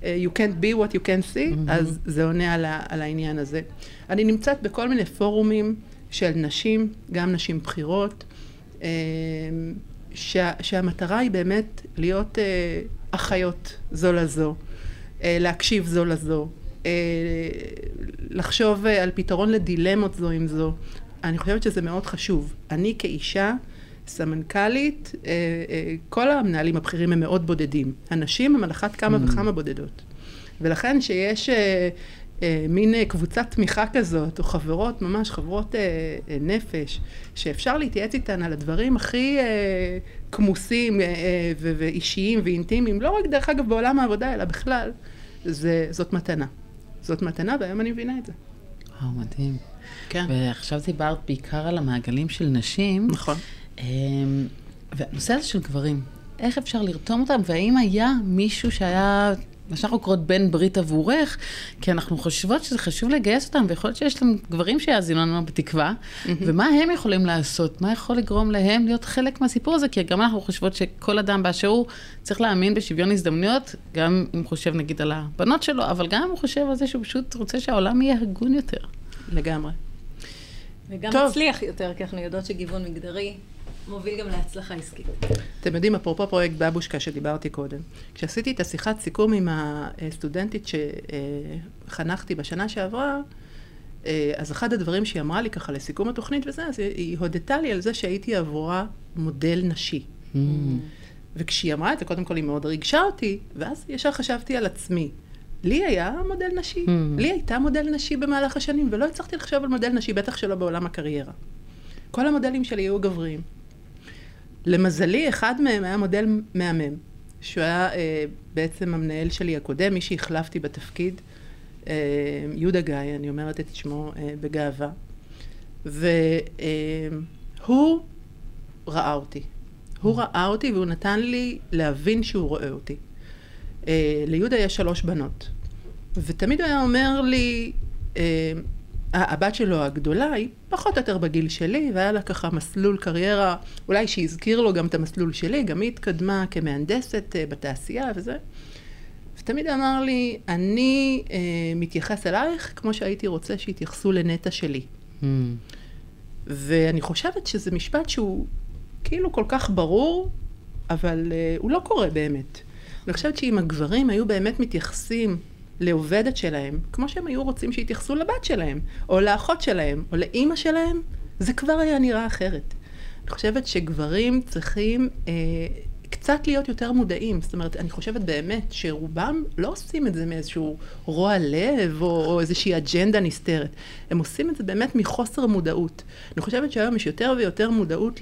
you can't be what you can see, mm-hmm. אז זה עונה על, על העניין הזה. אני נמצאת בכל מיני פורומים של נשים, גם נשים בכירות, שה, שהמטרה היא באמת להיות אחיות זו לזו, להקשיב זו לזו. אה, לחשוב אה, על פתרון לדילמות זו עם זו. אני חושבת שזה מאוד חשוב. אני כאישה, סמנכ"לית, אה, כל המנהלים הבכירים הם מאוד בודדים. הנשים הם על אחת כמה mm. וכמה בודדות. ולכן שיש מין קבוצת תמיכה כזאת, או חברות, ממש חברות נפש, שאפשר להתייעץ איתן על הדברים הכי כמוסים ואישיים ואינטימיים, לא רק דרך אגב בעולם העבודה, אלא בכלל, זה, זאת מתנה. זאת מתנה, והיום אני מבינה את זה. וואו, מדהים. כן. ועכשיו דיברת בעיקר על המעגלים של נשים. נכון. אמ, והנושא הזה של גברים, איך אפשר לרתום אותם, והאם היה מישהו שהיה, מה שאנחנו קוראות בן ברית עבורך, כי אנחנו חושבות שזה חשוב לגייס אותם, ויכול להיות שיש להם גברים שיאזינו לנו בתקווה, mm-hmm. ומה הם יכולים לעשות? מה יכול לגרום להם להיות חלק מהסיפור הזה? כי גם אנחנו חושבות שכל אדם באשר הוא צריך להאמין בשוויון הזדמנויות, גם אם הוא חושב נגיד על הבנות שלו, אבל גם אם הוא חושב על זה שהוא פשוט רוצה שהעולם יהיה הגון יותר. לגמרי. וגם טוב. מצליח יותר, כי אנחנו יודעות שגיוון מגדרי מוביל גם להצלחה עסקית. אתם יודעים, אפרופו פרויקט בבושקה שדיברתי קודם, כשעשיתי את השיחת סיכום עם הסטודנטית שחנכתי בשנה שעברה, אז אחד הדברים שהיא אמרה לי ככה לסיכום התוכנית וזה, אז היא הודתה לי על זה שהייתי עבורה מודל נשי. Mm. וכשהיא אמרה את זה, קודם כל היא מאוד ריגשה אותי, ואז ישר חשבתי על עצמי. לי היה מודל נשי, mm. לי הייתה מודל נשי במהלך השנים, ולא הצלחתי לחשוב על מודל נשי, בטח שלא בעולם הקריירה. כל המודלים שלי היו גבריים. למזלי, אחד מהם היה מודל מהמם, שהוא היה אה, בעצם המנהל שלי הקודם, מי שהחלפתי בתפקיד, אה, יהודה גיא, אני אומרת את שמו אה, בגאווה. והוא אה, ראה אותי. הוא ראה אותי והוא נתן לי להבין שהוא רואה אותי. אה, ליהודה יש שלוש בנות, ותמיד הוא היה אומר לי, אה, הבת שלו הגדולה היא פחות או יותר בגיל שלי, והיה לה ככה מסלול קריירה, אולי שהזכיר לו גם את המסלול שלי, גם היא התקדמה כמהנדסת אה, בתעשייה וזה. ותמיד אמר לי, אני אה, מתייחס אלייך כמו שהייתי רוצה שיתייחסו לנטע שלי. Mm. ואני חושבת שזה משפט שהוא כאילו כל כך ברור, אבל אה, הוא לא קורה באמת. אני חושבת שאם הגברים היו באמת מתייחסים לעובדת שלהם, כמו שהם היו רוצים שיתייחסו לבת שלהם, או לאחות שלהם, או לאימא שלהם, זה כבר היה נראה אחרת. אני חושבת שגברים צריכים אה, קצת להיות יותר מודעים. זאת אומרת, אני חושבת באמת שרובם לא עושים את זה מאיזשהו רוע לב, או, או איזושהי אג'נדה נסתרת. הם עושים את זה באמת מחוסר מודעות. אני חושבת שהיום יש יותר ויותר מודעות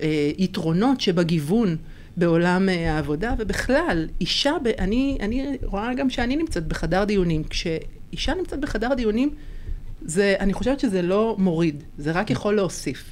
ליתרונות שבגיוון. בעולם אה, העבודה, ובכלל, אישה, ב, אני, אני רואה גם שאני נמצאת בחדר דיונים. כשאישה נמצאת בחדר דיונים, זה, אני חושבת שזה לא מוריד, זה רק יכול להוסיף.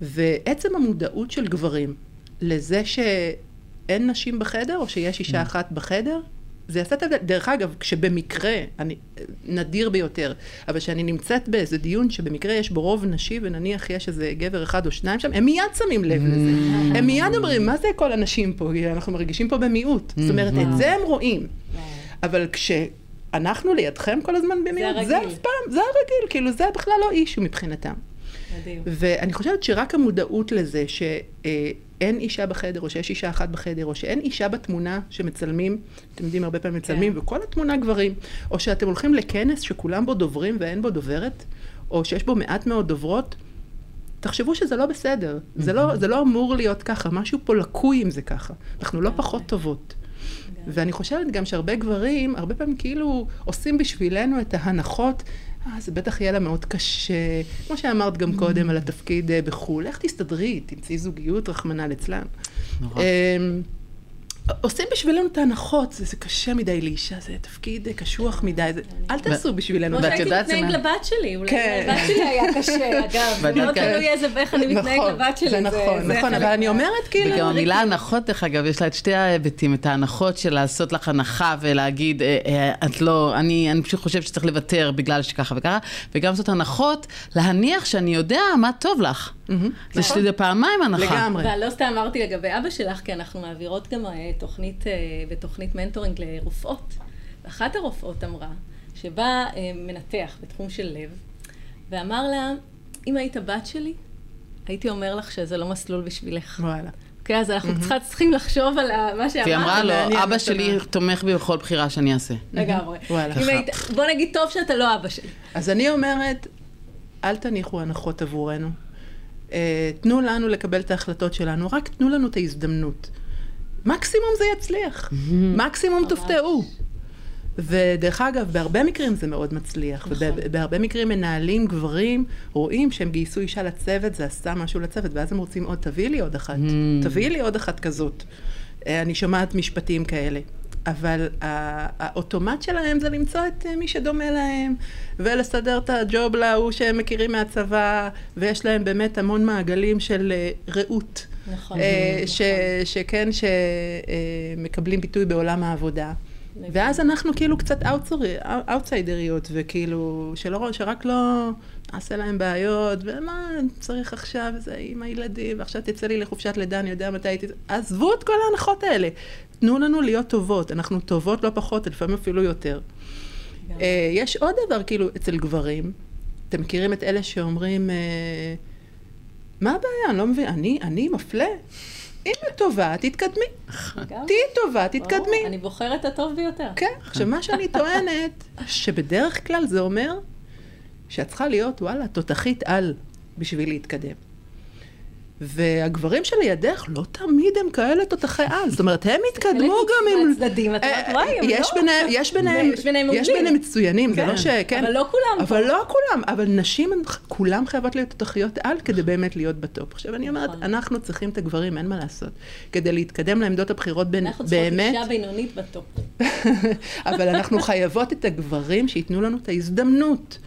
ועצם המודעות של גברים לזה שאין נשים בחדר, או שיש אישה mm. אחת בחדר, זה יעשה את ההבדל. דרך אגב, כשבמקרה, אני, נדיר ביותר, אבל כשאני נמצאת באיזה דיון שבמקרה יש בו רוב נשי, ונניח יש איזה גבר אחד או שניים שם, הם מיד שמים לב לזה. Mm. הם מיד אומרים, מה זה כל הנשים פה? אנחנו מרגישים פה במיעוט. זאת אומרת, את mm. זה הם רואים. אבל כשאנחנו לידכם כל הזמן במיעוט, זה אף פעם, זה הרגיל, כאילו זה בכלל לא אישו מבחינתם. מדהים. ואני חושבת שרק המודעות לזה שאין אישה בחדר, או שיש אישה אחת בחדר, או שאין אישה בתמונה שמצלמים, אתם יודעים, הרבה פעמים מצלמים, כן. וכל התמונה גברים, או שאתם הולכים לכנס שכולם בו דוברים ואין בו דוברת, או שיש בו מעט מאוד דוברות, תחשבו שזה לא בסדר. זה לא, זה לא אמור להיות ככה, משהו פה לקוי אם זה ככה. אנחנו לא פחות טובות. ואני חושבת גם שהרבה גברים, הרבה פעמים כאילו עושים בשבילנו את ההנחות אה, זה בטח יהיה לה מאוד קשה. כמו שאמרת גם קודם על התפקיד אה, בחו"ל, איך תסתדרי, תמצאי זוגיות, רחמנא ליצלן. נורא. עושים בשבילנו את ההנחות, זה, זה קשה מדי לאישה, זה תפקיד קשוח מדי, זה, אל תעשו בשבילנו. כמו שהייתי זה מתנהג לבת שלי, אולי כן. לבת שלי היה קשה, אגב. זה מאוד תלוי איזה, איך אני מתנהג נכון, לבת שלי. זה נכון, זה נכון, אבל אני אומרת כאילו... וגם המילה הנחות, דרך אגב, יש לה את שתי ההיבטים, את ההנחות של לעשות לך הנחה ולהגיד, אה, אה, את לא, אני, אני פשוט חושבת שצריך לוותר בגלל שככה וככה, וגם זאת הנחות, להניח שאני יודע מה טוב לך. זה שזה פעמיים הנחה. לגמרי. ולא סתם אמרתי לגבי אבא שלך, כי אנחנו מעבירות גם אה, תוכנית, אה, בתוכנית מנטורינג לרופאות. ואחת הרופאות אמרה, שבא אה, מנתח בתחום של לב, ואמר לה, אם היית בת שלי, הייתי אומר לך שזה לא מסלול בשבילך. וואלה. אוקיי, אז אנחנו צריכים לחשוב על מה שאמרת. והיא אמרה לו, אבא שלי. תומך בי בכל בחירה שאני אעשה. לגמרי. וואלה. בוא נגיד, טוב שאתה לא אבא שלי. אז אני אומרת, אל תניחו הנחות עבורנו. אה, תנו לנו לקבל את ההחלטות שלנו, רק תנו לנו את ההזדמנות. מקסימום זה יצליח, מקסימום. תופתעו. ודרך אגב, בהרבה מקרים זה מאוד מצליח, נכון. ובהרבה מקרים מנהלים גברים רואים שהם גייסו אישה לצוות, זה עשה משהו לצוות, ואז הם רוצים עוד, תביאי לי עוד אחת, תביאי לי עוד אחת כזאת. אה, אני שומעת משפטים כאלה. אבל האוטומט שלהם זה למצוא את אה, מי שדומה להם, ולסדר את הג'וב להוא שהם מכירים מהצבא, ויש להם באמת המון מעגלים של אה, רעות. נכון. אה, נכון. ש, שכן, שמקבלים ביטוי בעולם העבודה. ואז אנחנו כאילו קצת אאוטסיידריות, וכאילו, שלא, שרק לא נעשה להם בעיות, ומה צריך עכשיו, זה עם הילדים, ועכשיו תצא לי לחופשת לידה, אני יודע מתי הייתי... עזבו את כל ההנחות האלה. תנו לנו להיות טובות, אנחנו טובות לא פחות, לפעמים אפילו יותר. אה, יש עוד דבר, כאילו, אצל גברים, אתם מכירים את אלה שאומרים, אה, מה הבעיה? אני לא מבין, אני, אני מפלה? אם את טובה, תתקדמי. תהיי טובה, תתקדמי. אני בוחרת את הטוב ביותר. כן, עכשיו מה שאני טוענת, שבדרך כלל זה אומר שאת צריכה להיות, וואלה, תותחית על בשביל להתקדם. והגברים שלידך לא תמיד הם כאלה תותחי על, זאת אומרת, הם התקדמו גם עם... מהצדדים, את אומרת, אה, וואי, הם יש לא. יש ביניהם, יש ביניהם מצוינים, זה כן. לא ש... כן. אבל לא כולם אבל. לא כולם, אבל נשים, כולם חייבות להיות תותחיות על כדי באמת להיות ב top. עכשיו אני אומרת, נכון. אנחנו צריכים את הגברים, אין מה לעשות. כדי להתקדם לעמדות הבכירות בין, אנחנו צריכות באמת, אישה בינונית ב top. אבל אנחנו חייבות את הגברים שייתנו לנו את ההזדמנות.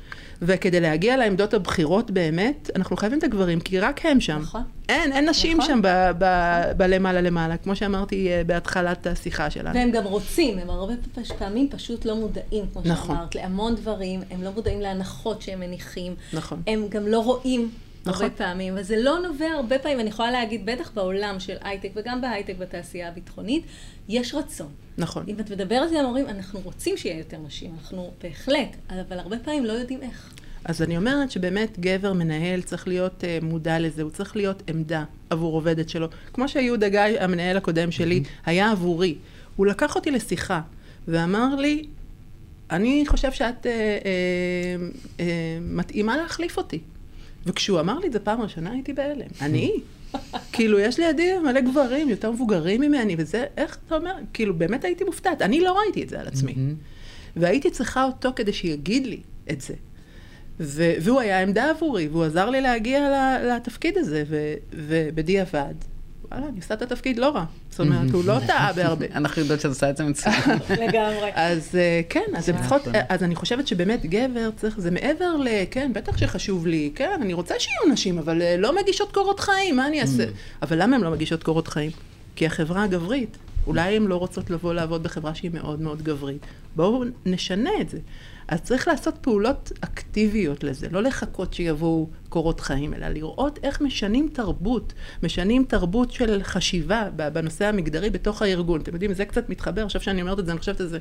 וכדי להגיע לעמדות הבכירות באמת, אנחנו חייבים את הגברים, כי רק הם שם. נכון. אין, אין נשים נכון. שם ב- ב- בלמעלה למעלה, כמו שאמרתי אה, בהתחלת השיחה שלנו. והם גם רוצים, הם הרבה פעמים פשוט לא מודעים, כמו נכון. שאמרת, להמון דברים, הם לא מודעים להנחות שהם מניחים. נכון. הם גם לא רואים נכון. הרבה פעמים, וזה לא נובע הרבה פעמים, אני יכולה להגיד, בטח בעולם של הייטק וגם בהייטק בתעשייה הביטחונית, יש רצון. נכון. אם את מדברת עם המורים, אנחנו רוצים שיהיה יותר נשים, אנחנו בהחלט, אבל הרבה פעמים לא יודעים איך. אז אני אומרת שבאמת גבר מנהל צריך להיות uh, מודע לזה, הוא צריך להיות עמדה עבור עובדת שלו. כמו שיהודה גיא, המנהל הקודם שלי, היה עבורי. הוא לקח אותי לשיחה ואמר לי, אני חושב שאת uh, uh, uh, מתאימה להחליף אותי. וכשהוא אמר לי את זה פעם ראשונה, הייתי בהלם. אני? כאילו, יש לידי מלא גברים יותר מבוגרים ממני, וזה, איך אתה אומר? כאילו, באמת הייתי מופתעת. אני לא ראיתי את זה על עצמי. והייתי צריכה אותו כדי שיגיד לי את זה. ו- והוא היה עמדה עבורי, והוא עזר לי להגיע לתפקיד הזה, ו- ובדיעבד, וואלה, אני עושה את התפקיד לא רע. זאת אומרת, הוא לא טעה בהרבה. אנחנו יודעות שאת עושה את זה מצוין. לגמרי. אז אה, כן, אז, הם צריכות, נכון. אז אני חושבת שבאמת גבר צריך, זה מעבר ל... כן, בטח שחשוב לי, כן, אני רוצה שיהיו נשים, אבל אה, לא מגישות קורות חיים, מה אני אעשה? אבל למה הן לא מגישות קורות חיים? כי החברה הגברית, אולי הן לא רוצות לבוא לעבוד בחברה שהיא מאוד מאוד גברית. בואו נשנה את זה. אז צריך לעשות פעולות אקטיביות לזה, לא לחכות שיבואו קורות חיים, אלא לראות איך משנים תרבות, משנים תרבות של חשיבה בנושא המגדרי בתוך הארגון. אתם יודעים, זה קצת מתחבר, עכשיו שאני אומרת את זה, אני חושבת על זה.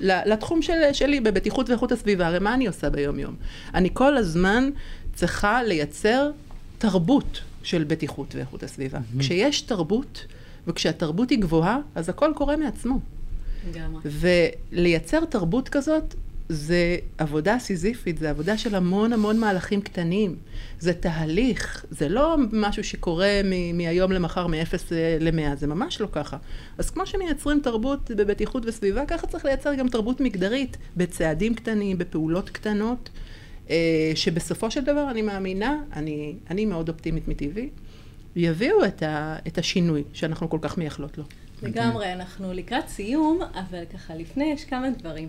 לתחום של, שלי בבטיחות ואיכות הסביבה, הרי מה אני עושה ביום-יום? אני כל הזמן צריכה לייצר תרבות של בטיחות ואיכות הסביבה. כשיש תרבות, וכשהתרבות היא גבוהה, אז הכל קורה מעצמו. לגמרי. ולייצר תרבות כזאת זה עבודה סיזיפית, זה עבודה של המון המון מהלכים קטנים. זה תהליך, זה לא משהו שקורה מהיום למחר, מ-0 ל-100, זה ממש לא ככה. אז כמו שמייצרים תרבות בבטיחות וסביבה, ככה צריך לייצר גם תרבות מגדרית, בצעדים קטנים, בפעולות קטנות, אה, שבסופו של דבר אני מאמינה, אני, אני מאוד אופטימית מטבעי, יביאו את, ה, את השינוי שאנחנו כל כך מייחלות לו. לגמרי, אנחנו לקראת סיום, אבל ככה לפני יש כמה דברים.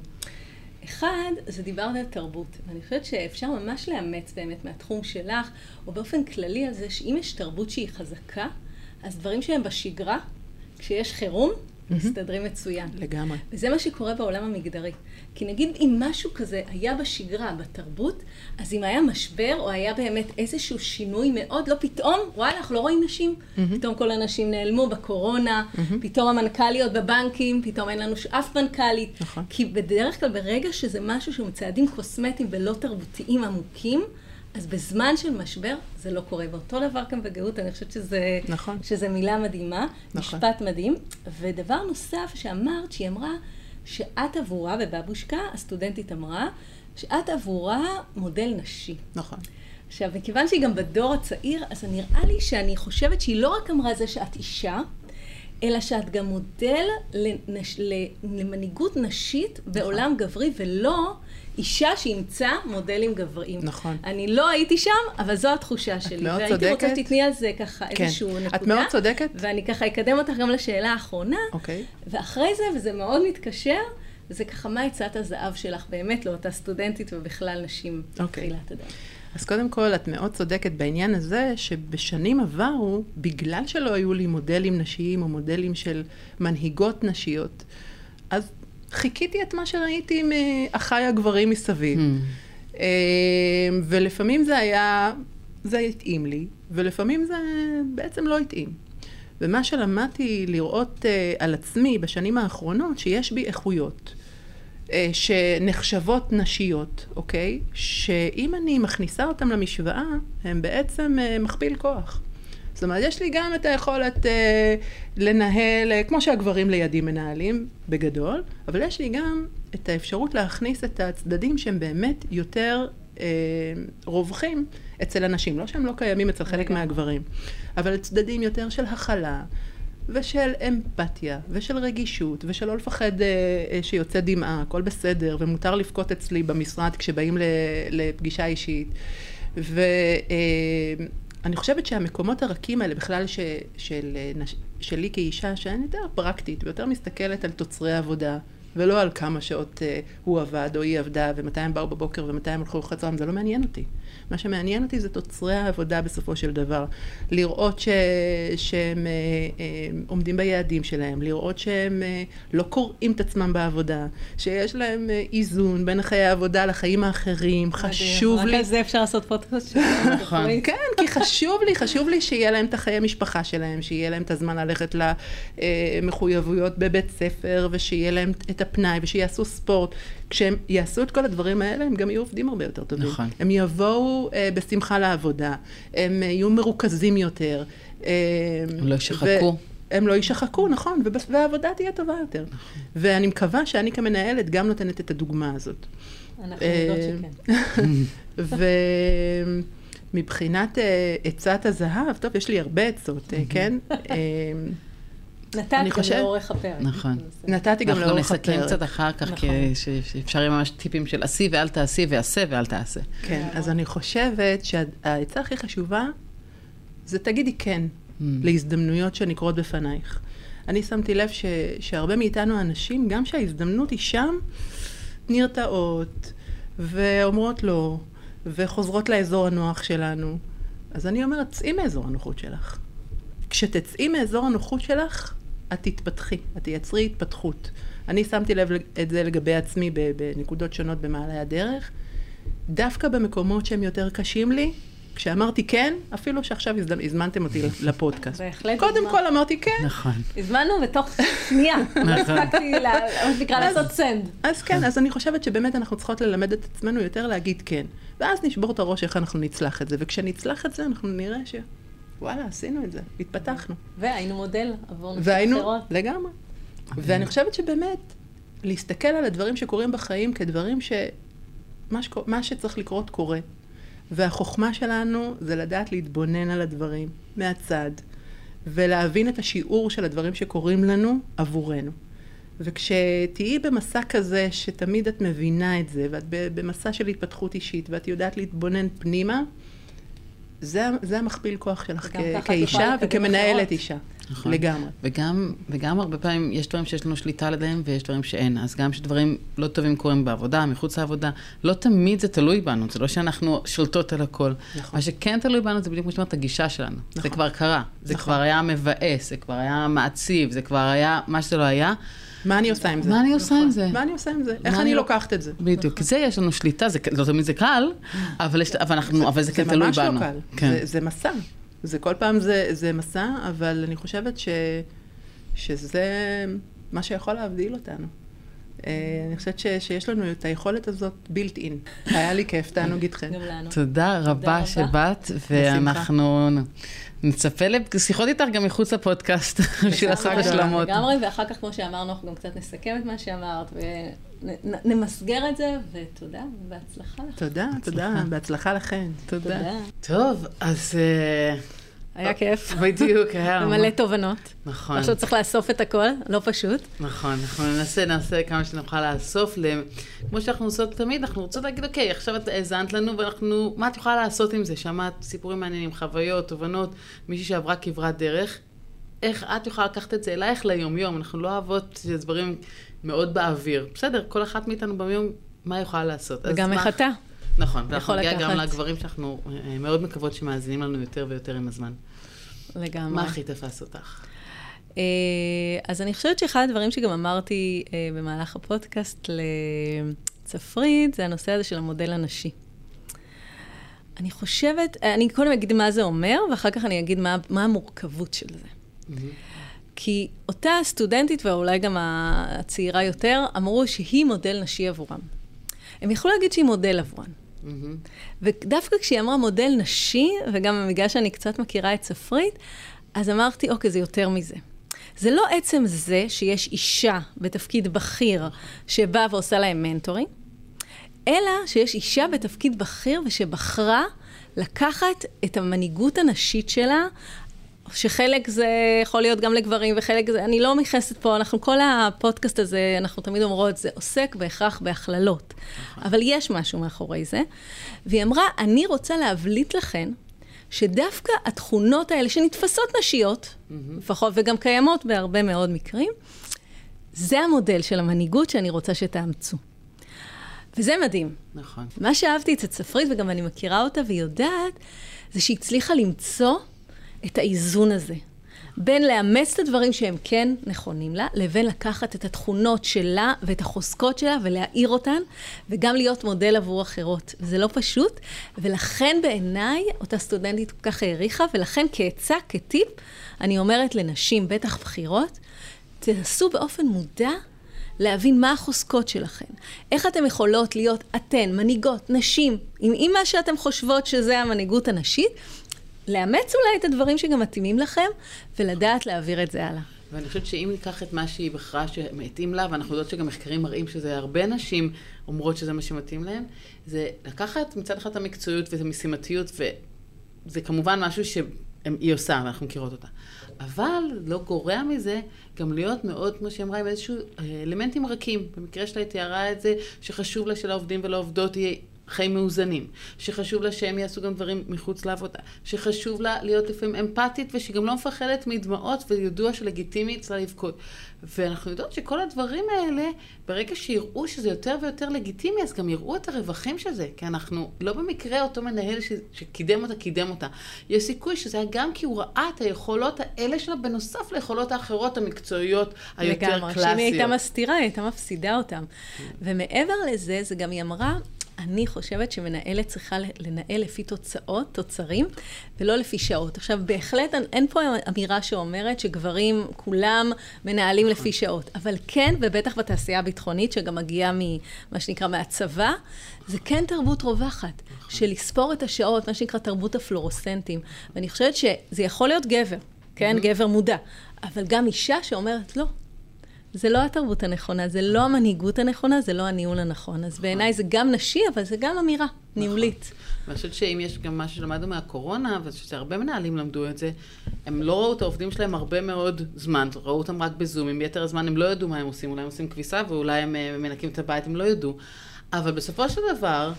אחד, זה דיברת על תרבות, ואני חושבת שאפשר ממש לאמץ באמת מהתחום שלך, או באופן כללי על זה שאם יש תרבות שהיא חזקה, אז דברים שהם בשגרה, כשיש חירום, מסתדרים מצוין. לגמרי. וזה מה שקורה בעולם המגדרי. כי נגיד אם משהו כזה היה בשגרה, בתרבות, אז אם היה משבר, או היה באמת איזשהו שינוי מאוד, לא פתאום, וואלה, אנחנו לא רואים נשים. פתאום כל הנשים נעלמו בקורונה, פתאום המנכ"ליות בבנקים, פתאום אין לנו אף מנכ"לית. נכון. כי בדרך כלל ברגע שזה משהו שהוא צעדים קוסמטיים ולא תרבותיים עמוקים, אז בזמן של משבר זה לא קורה. ואותו דבר גם בגאות, אני חושבת שזה, נכון. שזה מילה מדהימה, נכון. משפט מדהים. ודבר נוסף שאמרת, שהיא אמרה שאת עבורה, ובבושקה, הסטודנטית אמרה, שאת עבורה מודל נשי. נכון. עכשיו, מכיוון שהיא גם בדור הצעיר, אז נראה לי שאני חושבת שהיא לא רק אמרה זה שאת אישה, אלא שאת גם מודל לנש... למנהיגות נשית בעולם גברי, ולא אישה שאימצה מודלים גבריים. נכון. אני לא הייתי שם, אבל זו התחושה שלי. מאוד והייתי צודקת. רוצה שתתני על זה ככה כן. איזשהו נקודה. את מאוד צודקת. ואני ככה אקדם אותך גם לשאלה האחרונה. אוקיי. ואחרי זה, וזה מאוד מתקשר, זה ככה מה עצת הזהב שלך באמת לאותה סטודנטית ובכלל נשים אוקיי. בתחילת הדרך. אז קודם כל, את מאוד צודקת בעניין הזה, שבשנים עברו, בגלל שלא היו לי מודלים נשיים או מודלים של מנהיגות נשיות, אז חיכיתי את מה שראיתי מאחיי הגברים מסביב. אה, ולפעמים זה היה, זה התאים לי, ולפעמים זה בעצם לא התאים. ומה שלמדתי לראות אה, על עצמי בשנים האחרונות, שיש בי איכויות. אה, שנחשבות נשיות, אוקיי? שאם אני מכניסה אותן למשוואה, הן בעצם אה, מכפיל כוח. זאת אומרת, יש לי גם את היכולת אה, לנהל, אה, כמו שהגברים לידי מנהלים, בגדול, אבל יש לי גם את האפשרות להכניס את הצדדים שהם באמת יותר אה, רווחים אצל הנשים. לא שהם לא קיימים אצל חלק לגמרי. מהגברים, אבל צדדים יותר של הכלה. ושל אמפתיה, ושל רגישות, ושל לא לפחד אה, אה, שיוצא דמעה, הכל בסדר, ומותר לבכות אצלי במשרד כשבאים ל- לפגישה אישית. ואני חושבת שהמקומות הרכים האלה בכלל ש, של, אה, נש, שלי כאישה, שאני יותר פרקטית ויותר מסתכלת על תוצרי עבודה, ולא על כמה שעות אה, הוא עבד או היא עבדה, ומתי הם באו בבוקר ומתי הם הלכו הצהריים, זה לא מעניין אותי. מה שמעניין אותי זה תוצרי העבודה בסופו של דבר. לראות ש... שהם אה, אה, עומדים ביעדים שלהם, לראות שהם אה, לא קורעים את עצמם בעבודה, שיש להם איזון בין חיי העבודה לחיים האחרים, חשוב רק לי... על זה אפשר לעשות פודקאסט. נכון. כן, כי חשוב לי, חשוב לי שיהיה להם את החיי משפחה שלהם, שיהיה להם את הזמן ללכת למחויבויות בבית ספר, ושיהיה להם את הפנאי, ושיעשו ספורט. כשהם יעשו את כל הדברים האלה, הם גם יהיו עובדים הרבה יותר טובים. נכון. הם יבואו אה, בשמחה לעבודה, הם אה, יהיו מרוכזים יותר. אה, הם לא ישחקו. הם לא יישחקו, נכון, ובס- והעבודה תהיה טובה יותר. ואני מקווה שאני כמנהלת גם נותנת את הדוגמה הזאת. אנחנו אה, יודעות שכן. ומבחינת אה, עצת הזהב, טוב, יש לי הרבה עצות, אה, כן? נתת אני גם חושב- לאורך הפרק. נכון. נתתי גם אנחנו לאורך נסכם הפרק. קצת אחר כך, נכון. שאפשר יהיה ממש טיפים של עשי ואל תעשי, ועשה ואל תעשה. כן, אז אני חושבת שהעצה הכי חשובה זה תגידי כן Mm. להזדמנויות שנקרות בפנייך. אני שמתי לב ש, שהרבה מאיתנו אנשים, גם שההזדמנות היא שם, נרתעות ואומרות לא, וחוזרות לאזור הנוח שלנו. אז אני אומרת, צאי מאזור הנוחות שלך. כשתצאי מאזור הנוחות שלך, את תתפתחי, את תייצרי התפתחות. אני שמתי לב את זה לגבי עצמי ב- בנקודות שונות במעלה הדרך. דווקא במקומות שהם יותר קשים לי, כשאמרתי כן, אפילו שעכשיו הזד- הזמנתם אותי לפודקאסט. בהחלט קודם הזמן. כל אמרתי כן, נכון. הזמנו בתוך שנייה. לא נכון. הספקתי, לה- מה שנקרא, לעשות סנד. אז כן, אז אני חושבת שבאמת אנחנו צריכות ללמד את עצמנו יותר להגיד כן. ואז נשבור את הראש איך אנחנו נצלח את זה, וכשנצלח את זה אנחנו נראה ש... וואלה, עשינו את זה, התפתחנו. והיינו מודל עבור נשים והיינו, אחרות. לגמרי. ואני חושבת שבאמת, להסתכל על הדברים שקורים בחיים כדברים ש... מה, שקור... מה שצריך לקרות קורה. והחוכמה שלנו זה לדעת להתבונן על הדברים מהצד, ולהבין את השיעור של הדברים שקורים לנו עבורנו. וכשתהיי במסע כזה, שתמיד את מבינה את זה, ואת במסע של התפתחות אישית, ואת יודעת להתבונן פנימה, זה, זה המכפיל כוח שלך יכולה כאישה וכמנהלת אחרות. אישה. נכון. לגמרי. וגם, וגם הרבה פעמים יש דברים שיש לנו שליטה עליהם ויש דברים שאין. אז גם כשדברים לא טובים קורים בעבודה, מחוץ לעבודה, לא תמיד זה תלוי בנו, זה לא שאנחנו שולטות על הכל. נכון. מה שכן תלוי בנו זה בדיוק כמו שאומרת, הגישה שלנו. זה נכון. כבר קרה, זה נכון. כבר היה מבאס, זה כבר היה מעציב, זה כבר היה מה שזה לא היה. מה אני עושה עם זה? מה אני עושה עם זה? מה אני עושה עם זה? איך אני אני- לוקחת את זה? בדיוק, זה יש לנו שליטה, זה, לא תמיד זה קל, אבל, זה כן תלוי ממש בנו. לא קל. כן. זה, זה מסע. זה כל פעם זה, זה מסע, אבל אני חושבת שזה מה שיכול להבדיל אותנו. אה, אני חושבת ש, שיש לנו את היכולת הזאת built in. היה לי כיף, תענוג איתכם. גם לנו. תודה רבה. שבאת, ואנחנו נצפה לשיחות איתך גם מחוץ לפודקאסט, בשביל לעשות. השלמות. לגמרי, ואחר כך, כמו שאמרנו, אנחנו גם קצת נסכם את מה שאמרת, ונמסגר את זה, ותודה, ובהצלחה לך. תודה, תודה, בהצלחה לכן. תודה. טוב, אז אה, היה כיף. בדיוק, היה... ומלא תובנות. נכון, עכשיו צריך לאסוף את הכל, לא פשוט. נכון, אנחנו ננסה, נעשה כמה שנוכל לאסוף, כמו שאנחנו עושות תמיד, אנחנו רוצות להגיד, אוקיי, עכשיו את האזנת לנו, ואנחנו, מה את יכולה לעשות עם זה? שמעת סיפורים מעניינים, חוויות, תובנות, מישהי שעברה כברת דרך, איך את יכולה לקחת את זה אלייך ליום-יום? אנחנו לא אוהבות דברים מאוד באוויר. בסדר, כל אחת מאיתנו ביום, מה היא יכולה לעשות? וגם איך אתה. נכון, ואנחנו נגיע גם. לגברים שאנחנו אה, מאוד מקוות שמאזינים לנו יותר ויותר עם הזמן. לגמרי. מה הכי תפס אותך? אה, אז אני חושבת שאחד הדברים שגם אמרתי אה, במהלך הפודקאסט לצפרית, זה הנושא הזה של המודל הנשי. אני חושבת, אני קודם אגיד מה זה אומר, ואחר כך אני אגיד מה, מה המורכבות של זה. כי אותה סטודנטית, ואולי גם הצעירה יותר, אמרו שהיא מודל נשי עבורם. הם יכלו להגיד שהיא מודל עבורם. ודווקא כשהיא אמרה מודל נשי, וגם בגלל שאני קצת מכירה את צפרית, אז אמרתי, אוקיי, זה יותר מזה. זה לא עצם זה שיש אישה בתפקיד בכיר שבאה ועושה להם מנטורים, אלא שיש אישה בתפקיד בכיר ושבחרה לקחת את המנהיגות הנשית שלה, שחלק זה יכול להיות גם לגברים וחלק זה, אני לא נכנסת פה, אנחנו כל הפודקאסט הזה, אנחנו תמיד אומרות, זה עוסק בהכרח בהכללות. אבל יש משהו מאחורי זה. והיא אמרה, אני רוצה להבליט לכן, שדווקא התכונות האלה שנתפסות נשיות, לפחות, וגם קיימות בהרבה מאוד מקרים, זה המודל של המנהיגות שאני רוצה שתאמצו. וזה מדהים. נכון. מה שאהבתי אצל צפרית, וגם אני מכירה אותה והיא יודעת, זה שהיא הצליחה למצוא את האיזון הזה. בין לאמץ את הדברים שהם כן נכונים לה, לבין לקחת את התכונות שלה ואת החוזקות שלה ולהאיר אותן, וגם להיות מודל עבור אחרות. וזה לא פשוט, ולכן בעיניי אותה סטודנטית כל כך העריכה, ולכן כעצה, כטיפ, אני אומרת לנשים, בטח בכירות, תנסו באופן מודע להבין מה החוזקות שלכן. איך אתן יכולות להיות אתן, מנהיגות, נשים, עם, עם מה שאתן חושבות שזה המנהיגות הנשית, לאמץ אולי את הדברים שגם מתאימים לכם, ולדעת להעביר את זה הלאה. ואני חושבת שאם ניקח את מה שהיא בחרה שמתאים לה, ואנחנו יודעות שגם מחקרים מראים שזה הרבה נשים אומרות שזה מה שמתאים להן, זה לקחת מצד אחד את המקצועיות ואת המשימתיות, וזה כמובן משהו שהיא עושה, ואנחנו מכירות אותה. אבל לא גורע מזה גם להיות מאוד, כמו שהיא אמרה, עם איזשהו אה, אלמנטים רכים. במקרה שלה היא תיארה את זה, שחשוב לה שלעובדים ולעובדות יהיה חיים מאוזנים, שחשוב לה שהם יעשו גם דברים מחוץ לעבודה, שחשוב לה להיות לפעמים אמפתית ושהיא גם לא מפחדת מדמעות וידוע שלגיטימי אצלה לבכות. ואנחנו יודעות שכל הדברים האלה, ברגע שיראו שזה יותר ויותר לגיטימי, אז גם יראו את הרווחים של זה, כי אנחנו לא במקרה אותו מנהל ש... שקידם אותה, קידם אותה. יש סיכוי שזה היה גם כי הוא ראה את היכולות האלה שלה בנוסף ליכולות האחרות המקצועיות היותר לגמרי, קלאסיות. שאם היא הייתה מסתירה, היא הייתה מפסידה אותם. ומעבר לזה, זה גם היא אמרה, אני חושבת שמנהלת צריכה לנהל לפי תוצאות, תוצרים, ולא לפי שעות. עכשיו, בהחלט אין, פה אמירה שאומרת שגברים כולם מנהלים לפי שעות, אבל כן, ובטח בתעשייה הביטחונית, שגם מגיעה ממה שנקרא מהצבא, זה כן תרבות רווחת, של לספור את השעות, מה שנקרא תרבות הפלורוסנטים. ואני חושבת שזה יכול להיות גבר, כן? גבר מודע, אבל גם אישה שאומרת, לא, זה לא התרבות הנכונה, זה לא המנהיגות הנכונה, זה לא הניהול הנכון. אז בעיניי זה גם נשי, אבל זה גם אמירה ניהולית. ואני חושבת שאם יש גם משהו שלמדנו מהקורונה, ושהרבה מנהלים למדו את זה, הם לא ראו את העובדים שלהם הרבה מאוד זמן, ראו אותם רק בזומים, ביתר הזמן הם לא ידעו מה הם עושים, אולי הם עושים כביסה ואולי הם אה, מנקים את הבית, הם לא ידעו. אבל בסופו של דבר,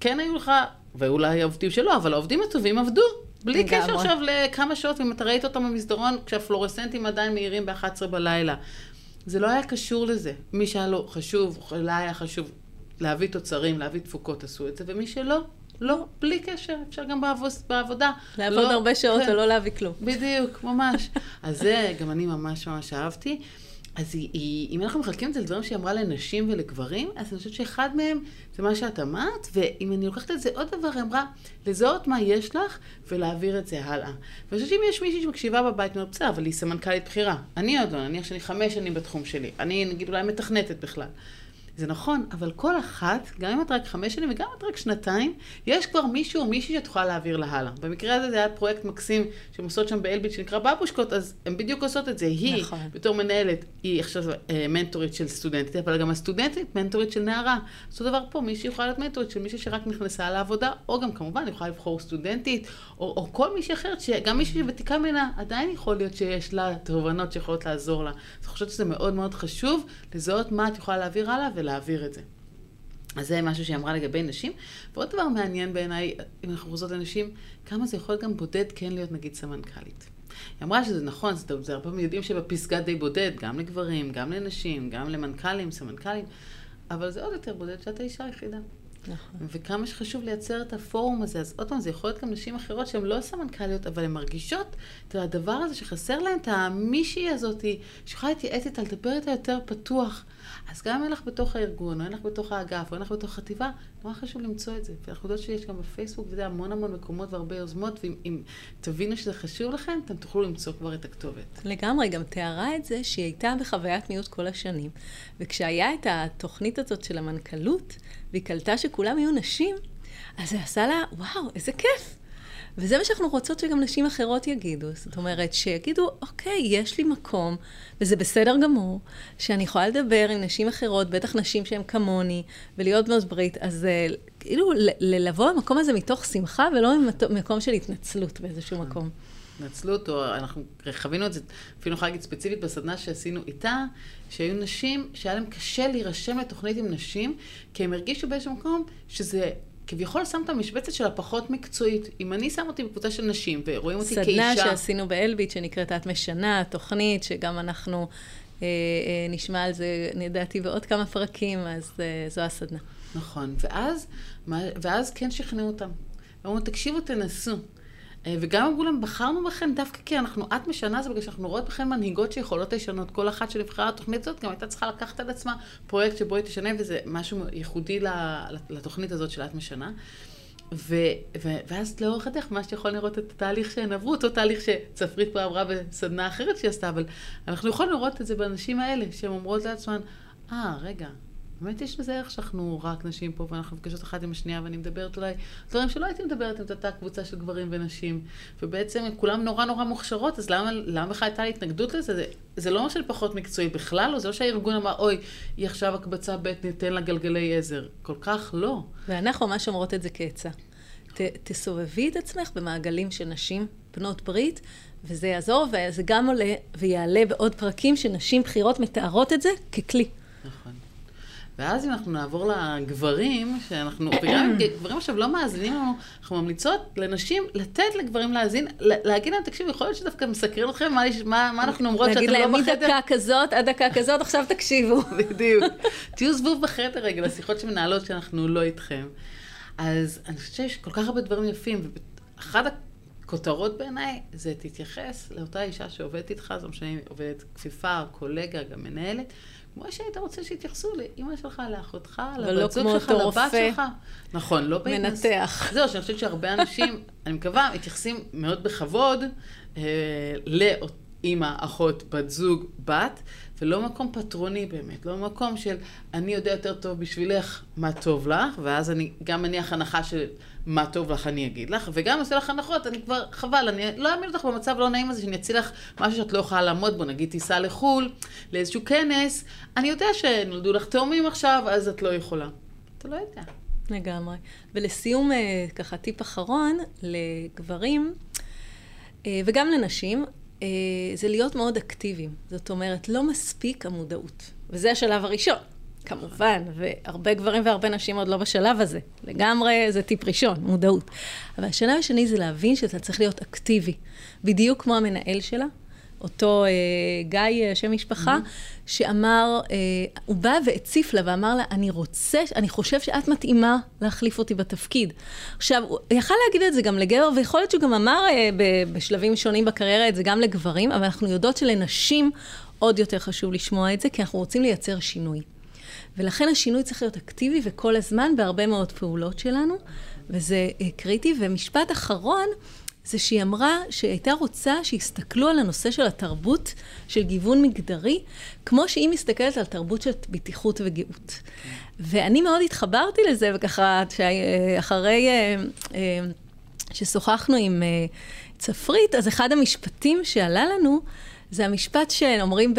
כן היו לך ואולי העובדים שלא, אבל העובדים הטובים עבדו. בלי. קשר עכשיו לכמה שעות, אם אתה ראית אותם במסדרון, כשהפלורסנטים עדיין מאירים ב-11 בלילה. זה לא היה קשור לזה. מי שהיה לו חשוב, לה היה חשוב להביא תוצרים, להביא תפוקות, עשו את זה, ומי שלא, לא, בלי קשר, אפשר גם בעבוס, בעבודה. לעבוד לא, הרבה שעות כן. ולא להביא כלום. בדיוק, ממש. אז זה גם אני ממש ממש אהבתי. אז היא, היא, אם אנחנו מחלקים את זה לדברים שהיא אמרה לנשים ולגברים, אז אני חושבת שאחד מהם זה מה שאת אמרת, ואם אני לוקחת את זה עוד דבר, היא אמרה, לזהות מה יש לך ולהעביר את זה הלאה. ואני חושבת שאם יש מישהי שמקשיבה בבית, אומרת, בסדר, אבל היא סמנכ"לית בכירה. אני עוד לא, נניח שאני חמש שנים בתחום שלי. אני, נגיד, אולי מתכנתת בכלל. זה נכון, אבל כל אחת, גם אם את רק חמש שנים וגם אם את רק שנתיים, יש כבר מישהו או מישהי שאת יכולה להעביר לה הלאה. במקרה הזה זה היה פרויקט מקסים שהן עושות שם באלביט שנקרא בבושקות, אז הן בדיוק עושות את זה. היא, נכון. בתור מנהלת, היא עכשיו אה, מנטורית של סטודנטית, אבל גם הסטודנטית מנטורית של נערה. אותו דבר פה, מישהי יכולה להיות מנטורית של מישהי שרק נכנסה לעבודה, או גם כמובן יכולה לבחור סטודנטית, או, או כל מישהי אחרת, שגם מישהי שוותיקה ממנה, עדיין יכול להיות שיש לה תובנות שיכולות לעזור לה. אז אני חושבת שזה מאוד מאוד חשוב לזהות מה את יכולה להעביר הלאה ולהעביר את זה. אז זה משהו שהיא אמרה לגבי נשים. ועוד דבר מעניין בעיניי, אם אנחנו חוזרות לנשים, כמה זה יכול גם בודד כן להיות נגיד סמנכ"לית. היא אמרה שזה נכון, זה, זה הרבה פעמים יודעים שבפסגה די בודד, גם לגברים, גם לנשים, גם למנכ"לים, סמנכ"לים, אבל זה עוד יותר בודד שאת האישה היחידה. נכון. וכמה שחשוב לייצר את הפורום הזה, אז עוד פעם, זה יכול להיות גם נשים אחרות שהן לא סמנכ"ליות, אבל הן מרגישות את הדבר הזה שחסר להן, את המישהי הזאת, שיכולה להתייעץ איתה, לדבר איתה יותר פתוח. אז גם אם אין לך בתוך הארגון, או אין לך בתוך האגף, או אין לך בתוך חטיבה, נורא חשוב למצוא את זה. ואנחנו יודעות שיש גם בפייסבוק, וזה המון המון מקומות והרבה יוזמות, ואם אם תבינו שזה חשוב לכם, אתם תוכלו למצוא כבר את הכתובת. לגמרי, גם תיארה את זה שהיא הייתה בחוויית מיעוט כל השנים. וכשהיה את התוכנית הזאת של המנכ"לות, והיא קלטה שכולם יהיו נשים, אז זה עשה לה, וואו, איזה כיף. וזה מה שאנחנו רוצות שגם נשים אחרות יגידו. זאת אומרת, שיגידו, אוקיי, יש לי מקום, וזה בסדר גמור, שאני יכולה לדבר עם נשים אחרות, בטח נשים שהן כמוני, ולהיות בנות ברית, אז אה, כאילו, לבוא למקום הזה מתוך שמחה, ולא ממקום של התנצלות באיזשהו מקום. התנצלות, או אנחנו חווינו את זה, אפילו יכולה להגיד ספציפית בסדנה שעשינו איתה, שהיו נשים שהיה להם קשה להירשם לתוכנית עם נשים, כי הם הרגישו באיזשהו מקום שזה כביכול שם את המשבצת של הפחות מקצועית. אם אני שם אותי בקבוצה של נשים ורואים אותי סדנה כאישה... שעשינו באלביט, שנקראת את משנה, תוכנית, שגם אנחנו אה, אה, נשמע על זה, לדעתי, בעוד כמה פרקים, אז אה, זו הסדנה. נכון, ואז, ואז כן שכנעו אותם. אמרו, תקשיבו, תנסו. אה, וגם אמרו להם, בחרנו בכן דווקא כי אנחנו, את משנה זה בגלל שאנחנו רואות בכן מנהיגות שיכולות לשנות. כל אחת שנבחרה לתוכנית הזאת גם הייתה צריכה לקחת על עצמה פרויקט שבו היא תשנה, וזה משהו ייחודי לתוכנית הזאת של את משנה. ו, ו, ואז לאורך הדרך, ממש יכול לראות את התהליך שהן עברו, אותו תהליך שצפרית פה עברה בסדנה אחרת שהיא עשתה, אבל אנחנו יכולים לראות את זה באנשים האלה, שהן אומרות לעצמן, אה, ah, רגע, באמת יש לזה ערך שאנחנו רק נשים פה, ואנחנו נפגשות אחת עם השנייה, ואני מדברת אולי דברים שלא הייתי מדברת עם אותה קבוצה של גברים ונשים, ובעצם כולם נורא נורא מוכשרות, אז למה, למה בכלל הייתה לי התנגדות לזה? זה, זה לא משהו פחות מקצועי בכלל, לא, זה לא שהארגון אמר, אוי, היא עכשיו הקבצה ב', ניתן לה גלגלי עזר. כל כך לא. ואנחנו ממש אומרות את זה כעצה. ת, תסובבי את עצמך במעגלים של נשים בנות ברית, וזה יעזור, וזה גם עולה ויעלה בעוד פרקים שנשים בכירות מתארות את זה ככלי. נכון. ואז אם אנחנו נעבור לגברים, שאנחנו, וגם אם גברים עכשיו לא מאזינים לנו, אנחנו ממליצות לנשים לתת לגברים להאזין, להגיד להם, תקשיבו, יכול להיות שדווקא מסקרן אתכם מה, מה, מה אנחנו אומרות שאתם להגיד לא להם בחדר. מדקה כזאת עד דקה כזאת, עכשיו תקשיבו. בדיוק. תהיו זבוב בחדר רגע לשיחות שמנהלות שאנחנו לא איתכם. אז אני חושבת שיש כל כך הרבה דברים יפים, ואחת הכותרות בעיניי זה תתייחס לאותה אישה שעובדת איתך, זה לא משנה עובדת כפיפה, קולגה, גם מנהלת, כמו שהיית רוצה שיתייחסו לאימא שלך, לאחותך, לבת זוג כמו שלך, לבת. שלך. נכון, לא בהתנס- מנתח. זהו, שאני חושבת שהרבה אנשים, אני מקווה, מתייחסים מאוד בכבוד אה, לאימא, אחות, בת זוג, בת, ולא מקום פטרוני באמת, לא מקום של אני יודע יותר טוב בשבילך מה טוב לך, ואז אני גם מניח הנחה של מה טוב לך אני אגיד לך, וגם עושה לך הנחות, אני כבר, חבל, אני לא אעמיד אותך במצב לא נעים הזה שאני אציע לך משהו שאת לא יכולה לעמוד בו, נגיד טיסה לחו"ל, לאיזשהו כנס, אני יודע שנולדו לך תאומים עכשיו, אז את לא יכולה. אתה לא יודע. לגמרי. ולסיום, אה, ככה טיפ אחרון לגברים אה, וגם לנשים, אה, זה להיות מאוד אקטיביים. זאת אומרת, לא מספיק המודעות. וזה השלב הראשון. כמובן, והרבה גברים והרבה נשים עוד לא בשלב הזה. לגמרי זה טיפ ראשון, מודעות. אבל השלב השני זה להבין שאתה צריך להיות אקטיבי. בדיוק כמו המנהל שלה, אותו אה, גיא, אה, שם משפחה, mm-hmm. שאמר, אה, הוא בא והציף לה ואמר לה, אני רוצה, אני חושב שאת מתאימה להחליף אותי בתפקיד. עכשיו, הוא יכל להגיד את זה גם לגבר, ויכול להיות שהוא גם אמר אה, בשלבים שונים בקריירה את זה גם לגברים, אבל אנחנו יודעות שלנשים עוד יותר חשוב לשמוע את זה, כי אנחנו רוצים לייצר שינוי. ולכן השינוי צריך להיות אקטיבי וכל הזמן בהרבה מאוד פעולות שלנו, וזה אה, קריטי. ומשפט אחרון, זה שהיא אמרה שהיא הייתה רוצה שיסתכלו על הנושא של התרבות של גיוון מגדרי, כמו שהיא מסתכלת על תרבות של בטיחות וגאות. ואני מאוד התחברתי לזה, וככה, אחרי אה, אה, ששוחחנו עם צפרית, אז אחד המשפטים שעלה לנו, זה המשפט שאומרים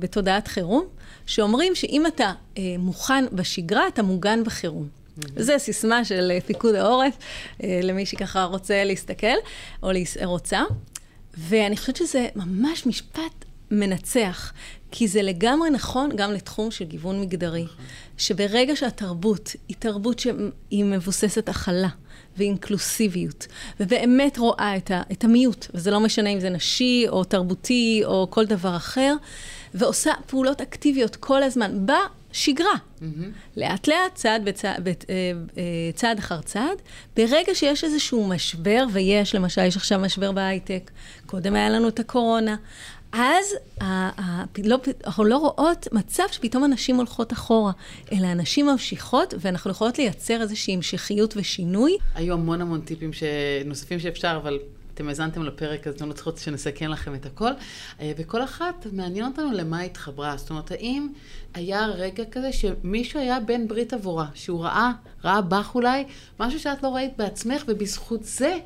בתודעת חירום, שאומרים שאם אתה אה, מוכן בשגרה, אתה מוגן בחירום. Mm-hmm. זו סיסמה של אה, פיקוד העורף, אה, למי שככה רוצה להסתכל, או רוצה. ואני חושבת שזה ממש משפט מנצח, כי זה לגמרי נכון גם לתחום של גיוון מגדרי. נכון. שברגע שהתרבות היא תרבות שהיא מבוססת הכלה ואינקלוסיביות, ובאמת רואה את, ה, את המיעוט, וזה לא משנה אם זה נשי או תרבותי או כל דבר אחר, ועושה פעולות אקטיביות כל הזמן בשגרה. Mm-hmm. לאט לאט, צעד, בצע, בצ, אה, אה, צעד אחר צעד. ברגע שיש איזשהו משבר, ויש, למשל, יש עכשיו משבר בהייטק, קודם היה לנו את הקורונה, אז לא, אנחנו לא רואות מצב שפתאום הנשים הולכות אחורה, אלא הנשים ממשיכות, ואנחנו יכולות לייצר איזושהי המשכיות ושינוי. היו המון המון טיפים נוספים שאפשר, אבל אתם האזנתם לפרק, אז אתם לא צריכות שנסכן לכם את הכל. אה, וכל אחת, מעניין אותנו למה התחברה. זאת אומרת, האם היה רגע כזה שמישהו היה בן ברית עבורה, שהוא ראה, ראה בך אולי, משהו שאת לא ראית בעצמך, ובזכות זה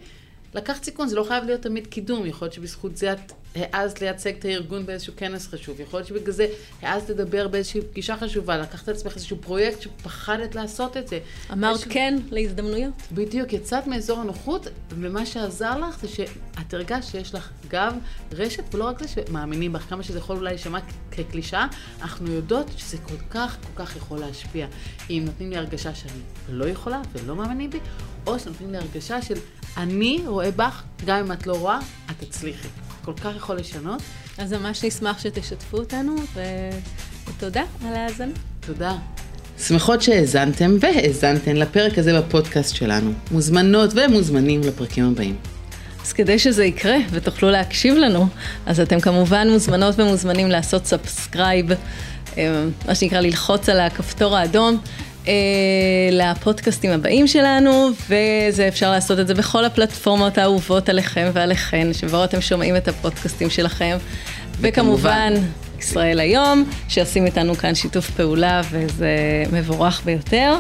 לקחת סיכון, זה לא חייב להיות תמיד קידום, יכול להיות שבזכות זה את העזת לייצג את הארגון באיזשהו כנס חשוב, יכול להיות שבגלל זה העזת לדבר באיזושהי פגישה חשובה, לקחת על עצמך איזשהו פרויקט שפחדת לעשות את זה. אמרת איזשהו... כן להזדמנויות. בדיוק, יצאת מאזור הנוחות, ומה שעזר לך זה שאת הרגשת שיש לך גב, רשת, ולא רק זה שמאמינים בך, כמה שזה יכול אולי להישמע כקלישאה, אנחנו יודעות שזה כל כך, כל כך יכול להשפיע. אם נותנים לי הרגשה שאני לא יכולה ולא מאמינים בי, או שנותנים לי הרגשה של אני רואה בך, גם אם את לא רואה, את תצליחי. כל כך יכול לשנות. אז ממש נשמח שתשתפו אותנו, ו... ותודה על ההאזנה. תודה. שמחות שהאזנתם והאזנתן לפרק הזה בפודקאסט שלנו. מוזמנות ומוזמנים לפרקים הבאים. אז כדי שזה יקרה ותוכלו להקשיב לנו, אז אתם כמובן מוזמנות ומוזמנים לעשות subscribe, אה, מה שנקרא ללחוץ על הכפתור האדום. אה, לפודקאסטים הבאים שלנו, וזה אפשר לעשות את זה בכל הפלטפורמות האהובות עליכם ועליכן, שבו אתם שומעים את הפודקאסטים שלכם. וכמובן, ישראל היום, שעושים איתנו כאן שיתוף פעולה, וזה מבורך ביותר.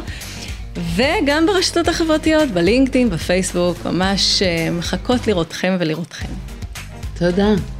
וגם ברשתות החברתיות, בלינקדאין, בפייסבוק, ממש אה, מחכות לראותכם ולראותכם. תודה.